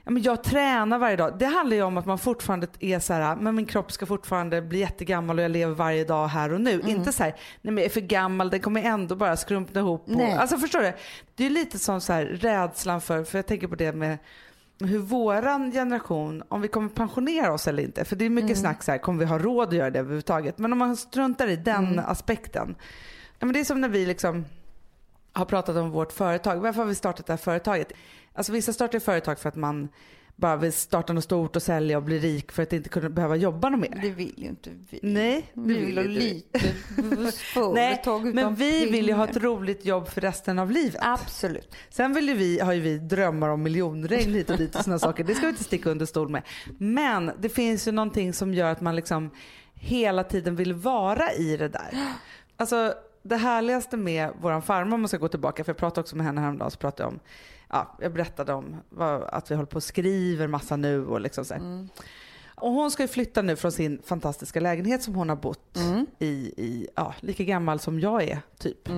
ja, men jag tränar varje dag. Det handlar ju om att man fortfarande är så här, men min kropp ska fortfarande bli jättegammal och jag lever varje dag här och nu. Mm. Inte så här, nej men jag är för gammal, den kommer ändå bara skrumpna ihop. Och, alltså förstår du? Det är lite som så här rädslan för, för jag tänker på det med hur våran generation, om vi kommer pensionera oss eller inte. För det är mycket snack så här, kommer vi ha råd att göra det överhuvudtaget? Men om man struntar i den aspekten. Ja, men det är som när vi liksom har pratat om vårt företag. Varför har vi startat det här företaget? Alltså vissa startar ju företag för att man bara vill starta något stort och sälja och bli rik för att inte kunna behöva jobba något mer. Det vill ju inte vi. Nej, vi vill ha inte vi. lite Nej, men vi vill ju ha pengar. ett roligt jobb för resten av livet. Absolut. Sen vill ju vi, har ju vi drömmar om miljonregn hit och dit och sådana saker. Det ska vi inte sticka under stol med. Men det finns ju någonting som gör att man liksom hela tiden vill vara i det där. Alltså det härligaste med våran farmor om man ska gå tillbaka, för jag pratade också med henne häromdagen, så pratade jag om, ja, jag berättade om vad, att vi håller på och skriver massa nu och liksom så här. Och hon ska ju flytta nu från sin fantastiska lägenhet som hon har bott i, i ja, lika gammal som jag är typ.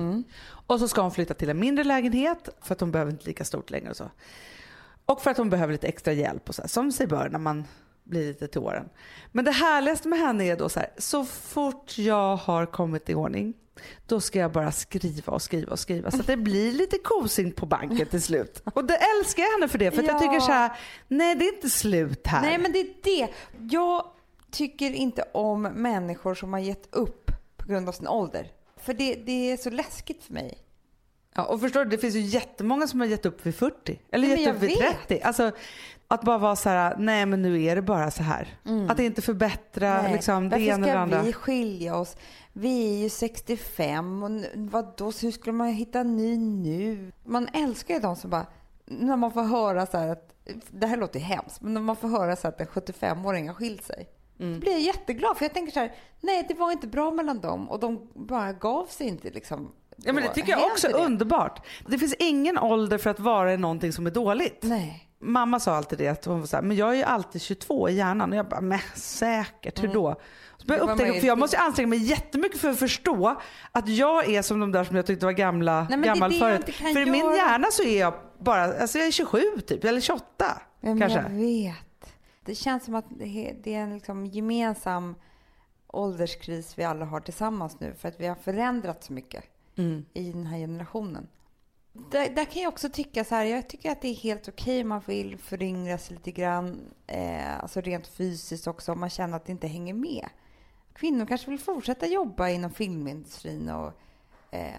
Och så ska hon flytta till en mindre lägenhet för att hon behöver inte lika stort längre och så. Och för att hon behöver lite extra hjälp och så här, som sig bör när man blir lite till åren. Men det härligaste med henne är då så här, så fort jag har kommit i ordning då ska jag bara skriva och skriva och skriva så att det blir lite kosing på banken till slut. Och det älskar jag henne för det för att jag Ja. tycker så här, nej det är inte slut här. Nej men det är det. Jag tycker inte om människor som har gett upp på grund av sin ålder. För det, det är så läskigt för mig. Ja, och förstår du, det finns ju jättemånga som har gett upp vid 40 eller Nej, gett upp vid vet. 30. Alltså, att bara vara så här, nej men nu är det bara så här. Att inte förbättra Nej. liksom, det Varför ena eller ska andra. vi skilja oss? Vi är ju 65 och vadå, hur skulle man hitta en ny nu? Man älskar ju de som bara, när man får höra så här att, det här låter ju hemskt, men när man får höra så att en 75-åring har skilt sig. Mm. Då blir jag jätteglad för jag tänker så här, nej det var inte bra mellan dem och de bara gav sig inte liksom. Ja, men det tycker jag också är underbart. Det finns ingen ålder för att vara i någonting som är dåligt. Nej. Mamma sa alltid det, att hon var så här, men jag är ju alltid 22 i hjärnan. Och jag bara, men säkert, hur då? Så Mm. Det var jag upptäcka, för jag måste anstränga mig jättemycket för att förstå att jag är som de där som jag tyckte var gamla, Nej, gammal det förut. För i min göra. hjärna så är jag bara, alltså jag är 27 typ, eller 28 Ja, men kanske. Jag vet. det känns som att det är en liksom gemensam ålderskris vi alla har tillsammans nu för att vi har förändrat så mycket Mm. i den här generationen. Där, där kan jag också tycka så här, jag tycker att det är helt okej om man vill föryngra sig lite grann, eh, alltså rent fysiskt också, om man känner att det inte hänger med. Kvinnor kanske vill fortsätta jobba inom filmindustrin och eh,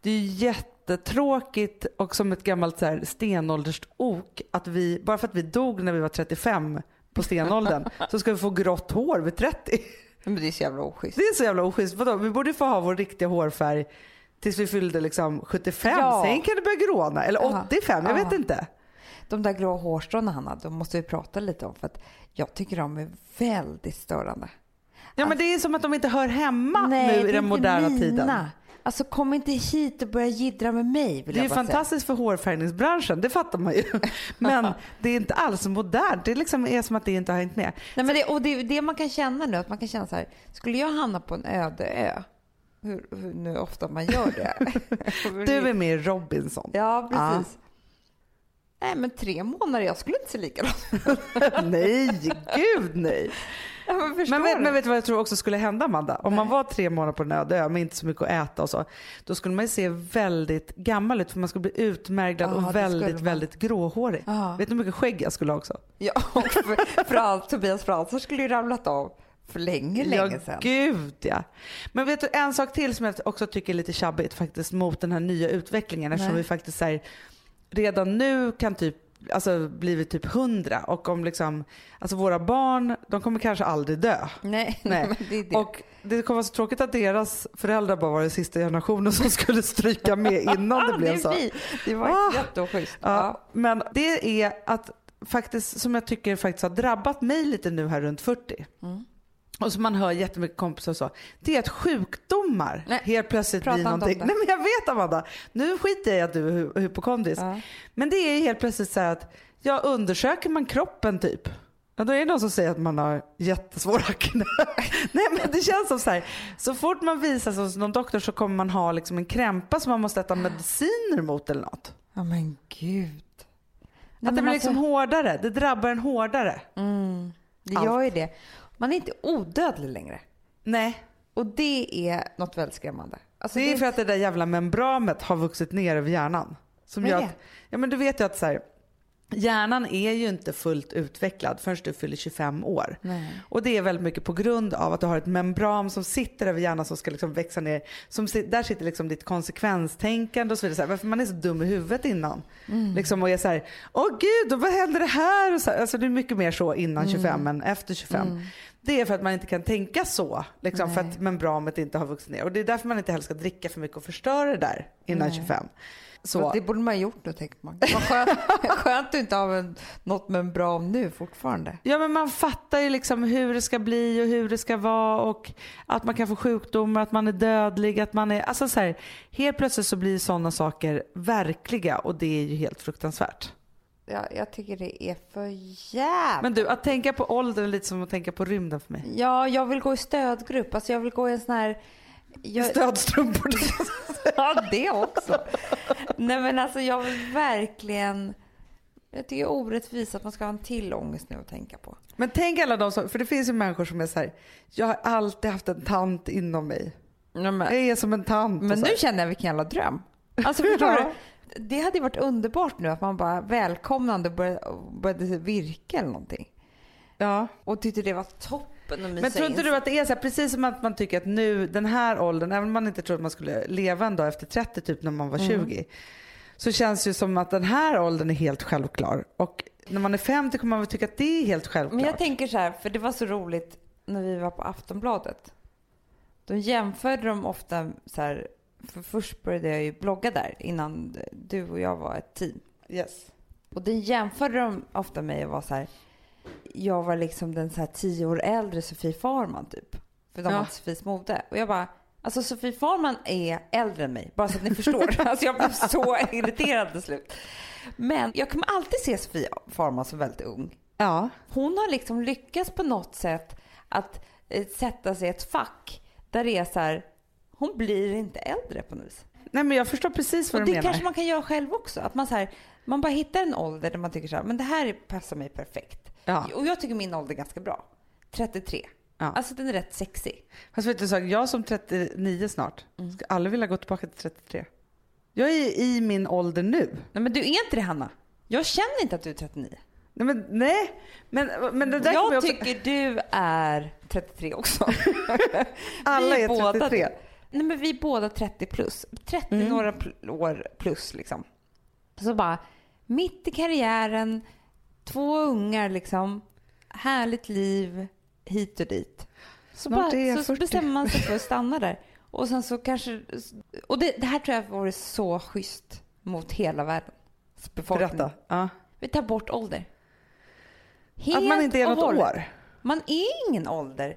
Det är jättetråkigt och som ett gammalt så här stenåldersok att vi, bara för att vi dog när vi var 35 på stenåldern så ska vi få grått hår vid 30. men det är så jävla oschysst. Det är så jävla oschysst. Vadå? Vi borde få ha vår riktiga hårfärg tills vi fyllde liksom 75. Ja. Sen kan det börja gråna. Eller Ja. 85, jag Ja. vet inte. De där grå hårstråna, Hanna, de måste vi prata lite om för att jag tycker de är väldigt störande. Ja men det är som att de inte hör hemma Nej, nu i den moderna mina. tiden. Alltså kom inte hit och börja jiddra med mig Det är ju säga. fantastiskt för hårfärgningsbranschen, det fattar man ju. Men det är inte alls modernt. Det liksom är som att det inte har hängt med. Nej, men det, och det är det man kan känna nu, att man kan känna så här, skulle jag hamna på en öde ö, hur, hur nu ofta man gör det. Du är med i Robinson. Ja, precis. Nej, men tre månader, jag skulle inte se likadant nej, gud nej. ja, men Men vet, men vet du vad jag tror också skulle hända Amanda? Om man var tre månader på en öde ö med inte så mycket att äta och så. Då skulle man ju se väldigt gammal ut för man skulle bli utmärglad det och väldigt, väldigt gråhårig. Ja. Vet du hur mycket skägg jag skulle ha också? Ja, och för, Frans, Tobias Fransson skulle ju ramlat av för länge, länge ja, sedan. gud ja. Men vet du en sak till som jag också tycker är lite tjabbigt faktiskt mot den här nya utvecklingen eftersom Nej. vi faktiskt här, redan nu kan typ Alltså blivit typ hundra och om liksom, alltså våra barn, de kommer kanske aldrig dö. Nej, Nej. det är det. Och det kommer vara så tråkigt att deras föräldrar bara var den sista generationen som skulle stryka med innan det blev så. vi. Det var Ah. jätteoschysst. Ja, Ja. men det är att faktiskt, som jag tycker faktiskt har drabbat mig lite nu här runt 40. Mm. Och som man hör jättemycket kompisar och så. Det är att sjukdomar Nej, helt plötsligt blir någonting. Nej men jag vet Amanda. Nu skiter jag i att du är hy- hypokondrisk. Ja. Men det är helt plötsligt så att, ja undersöker man kroppen typ. Ja, då är det någon som säger att man har jättesvår akne. Nej men det känns som så här, så fort man visar sig hos någon doktor så kommer man ha liksom en krämpa som man måste äta mediciner mot eller något. ja, men gud. Nej, Att det blir alltså- liksom hårdare, det drabbar en hårdare. Mm, det gör ju det. Man är inte odödlig längre. Nej, Och det är något väldigt skrämmande. Alltså, det är för att det där jävla membranet har vuxit ner över hjärnan. Som gör det? att, ja men du vet ju att så här, hjärnan är ju inte fullt utvecklad förrän du fyller 25 år. Nej. Och det är väldigt mycket på grund av att du har ett membran som sitter över hjärnan som ska liksom växa ner. Som, där sitter liksom ditt konsekvenstänkande och så vidare. Så här, varför man är så dum i huvudet innan. Mm. Liksom, och är så här, åh gud, vad händer det här? Och så, här, alltså det är mycket mer så innan 25 än efter 25. Det är för att man inte kan tänka så. Liksom, för att membranet inte har vuxit ner. Och det är därför man inte heller ska dricka för mycket och förstöra det där innan Nej. 25. Så. Det borde man ha gjort nu, tänker man. Vad skönt, skönt att inte ha något med en bra om nu fortfarande. Ja men man fattar ju liksom hur det ska bli och hur det ska vara och att man kan få sjukdomar, att man är dödlig, att man är, alltså så här, helt plötsligt så blir sådana saker verkliga och det är ju helt fruktansvärt. Ja, jag tycker det är för jävligt. Men du, att tänka på åldern är lite som att tänka på rymden för mig. Ja, jag vill gå i stödgrupp. Alltså jag vill gå i en sån här... Jag... Stödstrumpor. Ja, det också. Nej, men alltså jag vill verkligen... Jag tycker det är orättvist att man ska ha en till ångest nu att tänka på. Men tänk alla de som, för det finns ju människor som är så här, jag har alltid haft en tant inom mig. Jag är som en tant. Men nu känner jag vilken jävla dröm. Alltså förstår Ja. du? Det hade ju varit underbart nu att man bara välkomnande började, började virka eller någonting. Ja. Och tyckte det var toppen att mysa Men tror inte in du att det är så här, precis som att man tycker att nu, den här åldern, även om man inte tror att man skulle leva en dag efter 30 typ när man var Mm. 20, så känns det ju som att den här åldern är helt självklar. Och när man är 50 kommer man väl tycka att det är helt självklart. Men jag tänker så här, för det var så roligt när vi var på Aftonbladet. Då jämförde de ofta så här, för först började jag ju blogga där innan du och jag var ett team. yes. Och det jämförde de ofta mig och var så här, jag var liksom den så här tio år äldre Sofie Farman typ. För de Ja. inte Sofies mode. Och jag bara, alltså Sofie Farman är äldre än mig, bara så att ni förstår. alltså jag blev så irriterad till slut. Men jag kommer alltid se Sofie Farman som väldigt ung. Ja. Hon har liksom lyckats på något sätt att eh, sätta sig i ett fack där det är så här, hon blir inte äldre på något vis. Nej men jag förstår precis vad Och du det menar. kanske man kan göra själv också. Att man, så här, man bara hittar en ålder där man tycker så här, men det här passar mig perfekt. Ja. Och jag tycker min ålder är ganska bra. 33. Ja. Alltså den är rätt sexig. Fast vet du, så, jag som 39 snart, ska aldrig vilja gå tillbaka till 33. Jag är i min ålder nu. Nej men du är inte det Hanna. Jag känner inte att du är 39. Nej, men, nej. men, men det där kommer Jag också... tycker du är 33 också. Alla är båda- 33. Nej men vi är båda 30 plus. 30 Mm. några pl- år plus liksom. Så bara mitt i karriären, två ungar liksom, härligt liv hit och dit. Så, Snart bara, är så 40. bestämmer man sig för att stanna där. Och sen så kanske, och det, det här tror jag vore så schysst mot hela världens befolkning. Berätta. Ja. Vi tar bort ålder. Helt Att man inte är något år. Man är ingen ålder.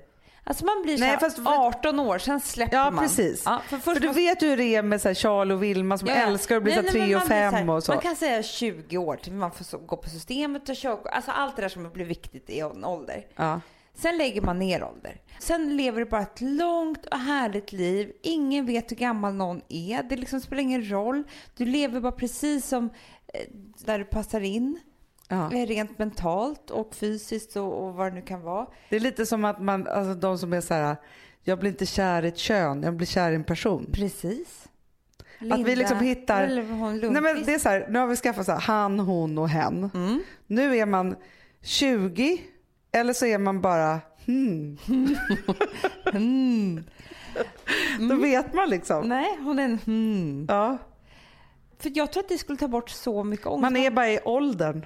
Alltså man blir Nej, fast- 18 år, sen släpper Ja, man. precis. Ja, för För först du vet hur det är med så här Charlie och Vilma som Ja, älskar att bli så Nej, nej, 3 men och man blir så 5 här- och så. Man kan säga 20 år till man får så, gå på systemet och köra. Alltså allt det där som blir viktigt i en ålder. Ja. Sen lägger man ner ålder. Sen lever du bara ett långt och härligt liv. Ingen vet hur gammal någon är. Det liksom spelar ingen roll. Du lever bara precis som eh, där du passar in. Ja. Eh, Rent mentalt och fysiskt och, och vad det nu kan vara. Det är lite som att man, alltså de som är så här, jag blir inte kär i ett kön, jag blir kär i en person. Precis. Att vi liksom hittar- Nej men det är så här, nu har vi skaffat så här, han, hon och hen. Mm. Nu är man 20 eller så är man bara hmm. Mm. Då vet man liksom. Nej, hon är en hmm. Ja, För jag tror att det skulle ta bort så mycket ångest. man är bara i åldern,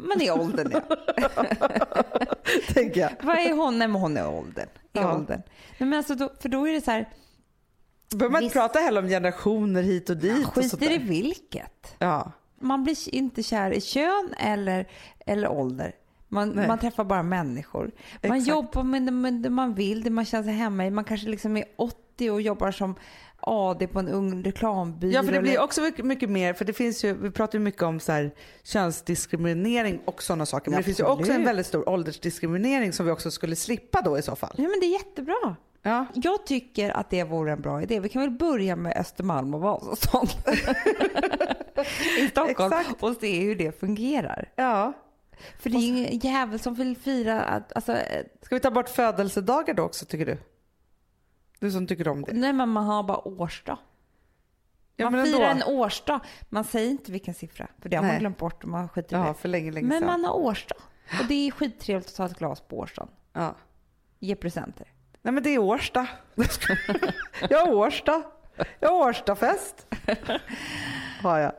Man är åldern ja. tänker jag. Vad är hon? Nej men hon är åldern. I Ja. åldern. Nej, men alltså då, för då är det så här, behöver man inte prata heller om generationer hit och dit. sånt skiter i vilket. Ja. Man blir inte kär i kön eller, eller ålder. Man, Nej. man träffar bara människor. Man Exakt. jobbar med det, med det man vill, det man känner sig hemma i. Man kanske liksom är 80 och jobbar som AD på en ung reklambyrå. Ja, för det blir också mycket, mycket mer, för det finns ju, vi pratar ju mycket om så här, könsdiskriminering och sådana saker. Men det finns ju också en Absolut. väldigt stor åldersdiskriminering som vi också skulle slippa då i så fall. Ja, men det är jättebra. Ja. Jag tycker att det vore en bra idé. Vi kan väl börja med Östermalm och Vasastan i Stockholm Exakt. och se hur det fungerar. ja. För det är ju ingen jävel som vill fira att, alltså, eh, Ska vi ta bort födelsedagar då också tycker du? Du som tycker om det. nej men man har bara årsdag. Ja, man men firar ändå. en årsdag. Man säger inte vilken siffra, för det har Nej. man glömt bort och man skiter i Ja, det. för länge, länge Men sedan. man har årsdag. Och det är skittrevligt att ta ett glas på årsdagen. Ja. Ge presenter. Nej men det är Årsta. jag har Årsta. Jag har Årstafest. Har jag.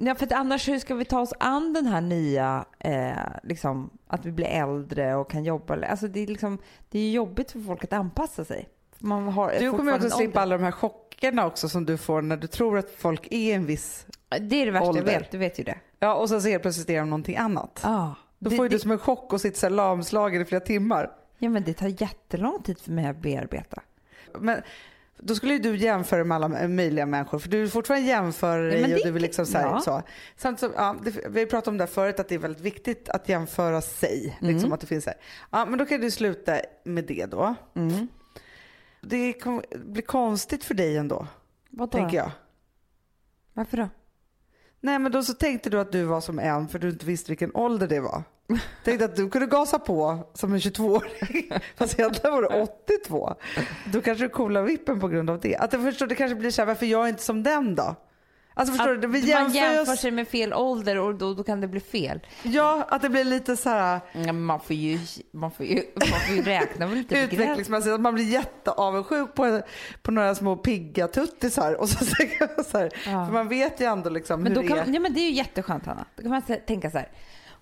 Ja, för att annars hur ska vi ta oss an den här nya, eh, liksom, att vi blir äldre och kan jobba? Alltså det är, liksom, det är jobbigt för folk att anpassa sig. Man har Du kommer också slippa ålder. alla de här chockerna också som du får när du tror att folk är en viss... Det är det värsta ålder. jag vet, du vet ju det. Ja och sen så helt plötsligt är de någonting annat. Ah, Då det, får ju det, du som en chock och sitter så här lamslagen i flera timmar. Ja men det tar jättelång tid för mig att bearbeta. Men då skulle ju du jämföra med alla möjliga människor för du vill fortfarande jämföra Ja, dig men och du vill liksom så, här, ja. så. Samt som, ja, det, Vi pratat om det här förut att det är väldigt viktigt att jämföra sig. Mm. Liksom att det finns här. Ja men då kan du sluta med det då. Mm. Det kommer bli konstigt för dig ändå, Vadå? tänker jag. Varför då? Nej men då så tänkte du att du var som en för du inte visste vilken ålder det var. Tänkte att du kunde gasa på som en 22-åring fast egentligen var du 82. Då kanske du coolar vippen på grund av det. Att jag förstår, det kanske blir så här, varför jag är inte som den då? Alltså förstår Att du? Vi man jämför jämför oss, sig med fel ålder och då, då kan det bli fel. ja att det blir lite så här man, får ju, man, får ju, man får ju räkna med lite utvecklingsmässigt, att man blir jätteavundsjuk på, på några små pigga tuttisar och så, så här, Ja. för man vet ju ändå liksom Men, hur det är. ja, men det är ju jätteskönt Hanna. Då kan man tänka så här.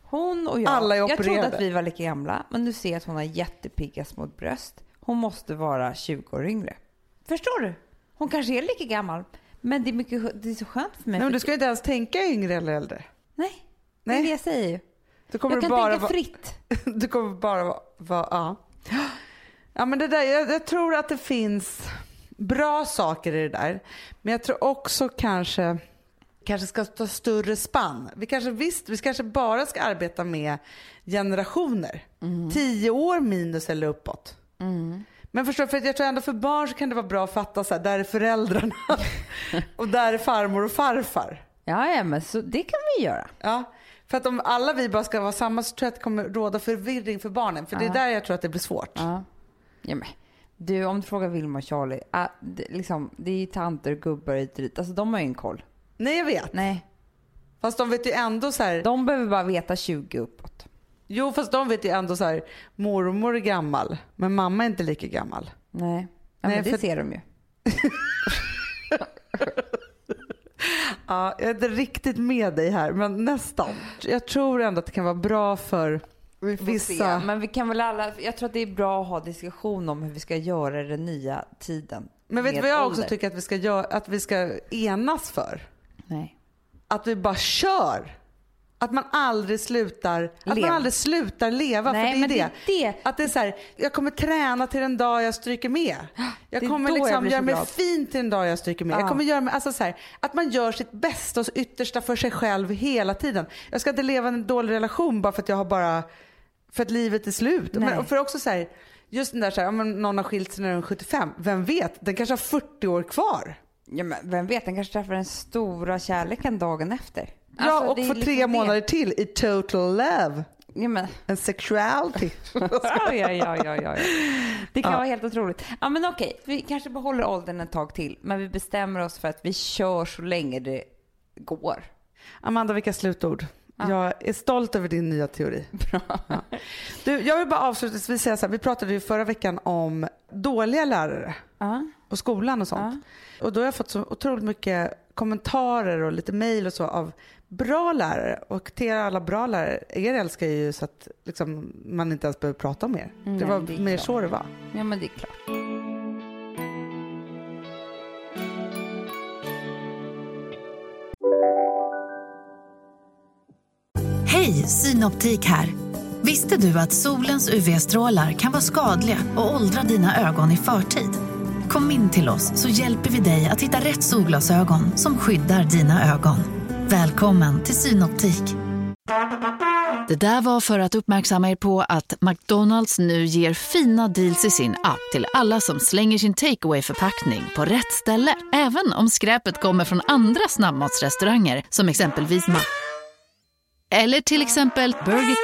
Hon och jag, Alla är jag trodde att vi var lika gamla men nu ser jag att hon har jättepigga små bröst. Hon måste vara 20 år yngre. Förstår du? Hon kanske är lika gammal men det är, mycket, det är så skönt för mig. Nej, men du ska ju inte ens tänka yngre eller äldre. Nej, det är Nej. det jag säger ju. Kommer Jag kan bara tänka vara- fritt. Du kommer bara vara, vara ja. Ja men det där, jag, jag tror att det finns bra saker i det där. Men jag tror också kanske, kanske ska ta större spann. Vi kanske visst, vi kanske bara ska arbeta med generationer. Tio år minus eller uppåt. Men förstår för jag tror ändå för barn så kan det vara bra att fatta så här, där är föräldrarna och där är farmor och farfar. Ja, ja, men så det kan vi göra. Ja, För att om alla vi bara ska vara samma så tror jag att det kommer råda förvirring för barnen. För det är där jag tror att det blir svårt. Ja. ja men. Du, om du frågar Vilma och Charlie, ah, det, liksom, det är ju tanter och gubbar hit och dit. Alltså de har ju ingen koll. Nej jag vet. Nej. Fast de vet ju ändå så här. De behöver bara veta 20 uppåt. Jo fast de vet ju ändå så här. Mormor är gammal men mamma är inte lika gammal. Nej. Ja, Nej, men det för- ser de ju. Ja, jag är inte riktigt med dig här men nästan. Jag tror ändå att det kan vara bra för Vi vissa. se. Men vi kan väl alla, jag tror att det är bra att ha diskussion om hur vi ska göra den nya tiden. Men vet du vad jag också ålder. tycker att vi ska, göra, att vi ska enas för? Nej. Att vi bara kör. Att man aldrig slutar, att Leva. man aldrig slutar leva. Nej, för det är det det. Att det är så här, jag kommer träna till den dag jag stryker med. Jag kommer jag liksom göra mig glad. fin till den dag jag stryker med. Ja. Jag kommer göra mig, alltså så här, att man gör sitt bästa och yttersta för sig själv hela tiden. Jag ska inte leva i en dålig relation bara för att jag har bara, för att livet är slut. Nej. Men för också så här, just den där så här, om någon har skilt sig när den är 75, vem vet, den kanske har 40 år kvar. Ja, men vem vet, den kanske träffar den stora kärleken dagen efter. Ja, Alltså, och det är för liksom tre det. månader till i total love Ja, and sexuality. ja, ja, ja, ja, ja. Det kan Ja. vara helt otroligt. Ja, men okej, vi kanske behåller åldern ett tag till, men vi bestämmer oss för att vi kör så länge det går. Amanda, vilka slutord. Ja. Jag är stolt över din nya teori. Bra. Ja. Du, jag vill bara avslutningsvis säga så här, vi pratade ju förra veckan om dåliga lärare Ja, och skolan och sånt. Och då har jag fått så otroligt mycket kommentarer och lite mejl och så av bra lärare. Och till er alla bra lärare, er älskar ju så att liksom, man inte ens behöver prata om er. Nej, det var det mer klart. så det var. ja men det är klart. Hej, Synoptik här. Visste du att solens UV-strålar kan vara skadliga och åldra dina ögon i förtid? Kom in till oss så hjälper vi dig att hitta rätt solglasögon som skyddar dina ögon. Välkommen till Synoptik. Det där var för att uppmärksamma er på att McDonalds nu ger fina deals i sin app till alla som slänger sin takeaway förpackning på rätt ställe. Även om skräpet kommer från andra snabbmatsrestauranger som exempelvis Ma... Eller till exempel Burger...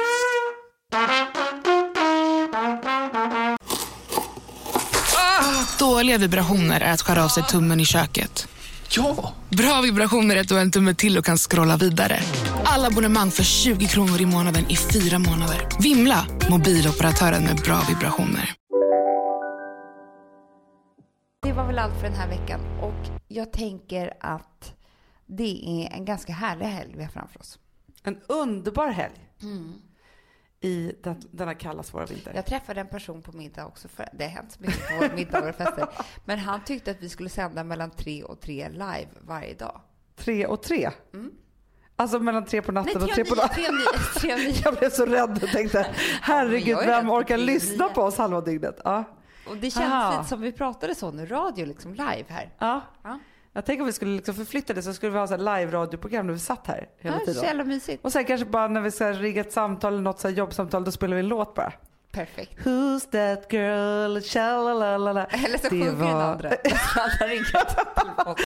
Dåliga vibrationer är att skära av sig tummen i köket. Ja! Bra vibrationer är att du har en tumme till och kan scrolla vidare. Alla abonnemang för 20 kronor i månaden i fyra månader. Vimla! Mobiloperatören med bra vibrationer. Det var väl allt för den här veckan och jag tänker att det är en ganska härlig helg vi har framför oss. En underbar helg i den, denna kalla svåra vinter. Jag träffade en person på middag också, för det har hänt så mycket på middagar och fester. Men han tyckte att vi skulle sända mellan tre och tre live varje dag. Tre och tre. Alltså mellan tre på natten Nej, och tre tre och på nio, tre och nio, tre och nio. Jag blev så rädd och tänkte herregud vem orkar tre lyssna på oss halva dygnet? Ja. Och det känns Aha. lite som vi pratade så nu, radio liksom live här. Ja. Ja. Jag tänker om vi skulle liksom förflytta det så skulle vi ha så här live-radioprogram när vi satt här hela så tiden. jävla mysigt. Och sen kanske bara när vi ska rigga ett samtal eller något så jobbsamtal då spelar vi en låt bara. Perfekt. Who's that girl? Tjalalala. Eller så sjunger den andra. Alla ringer.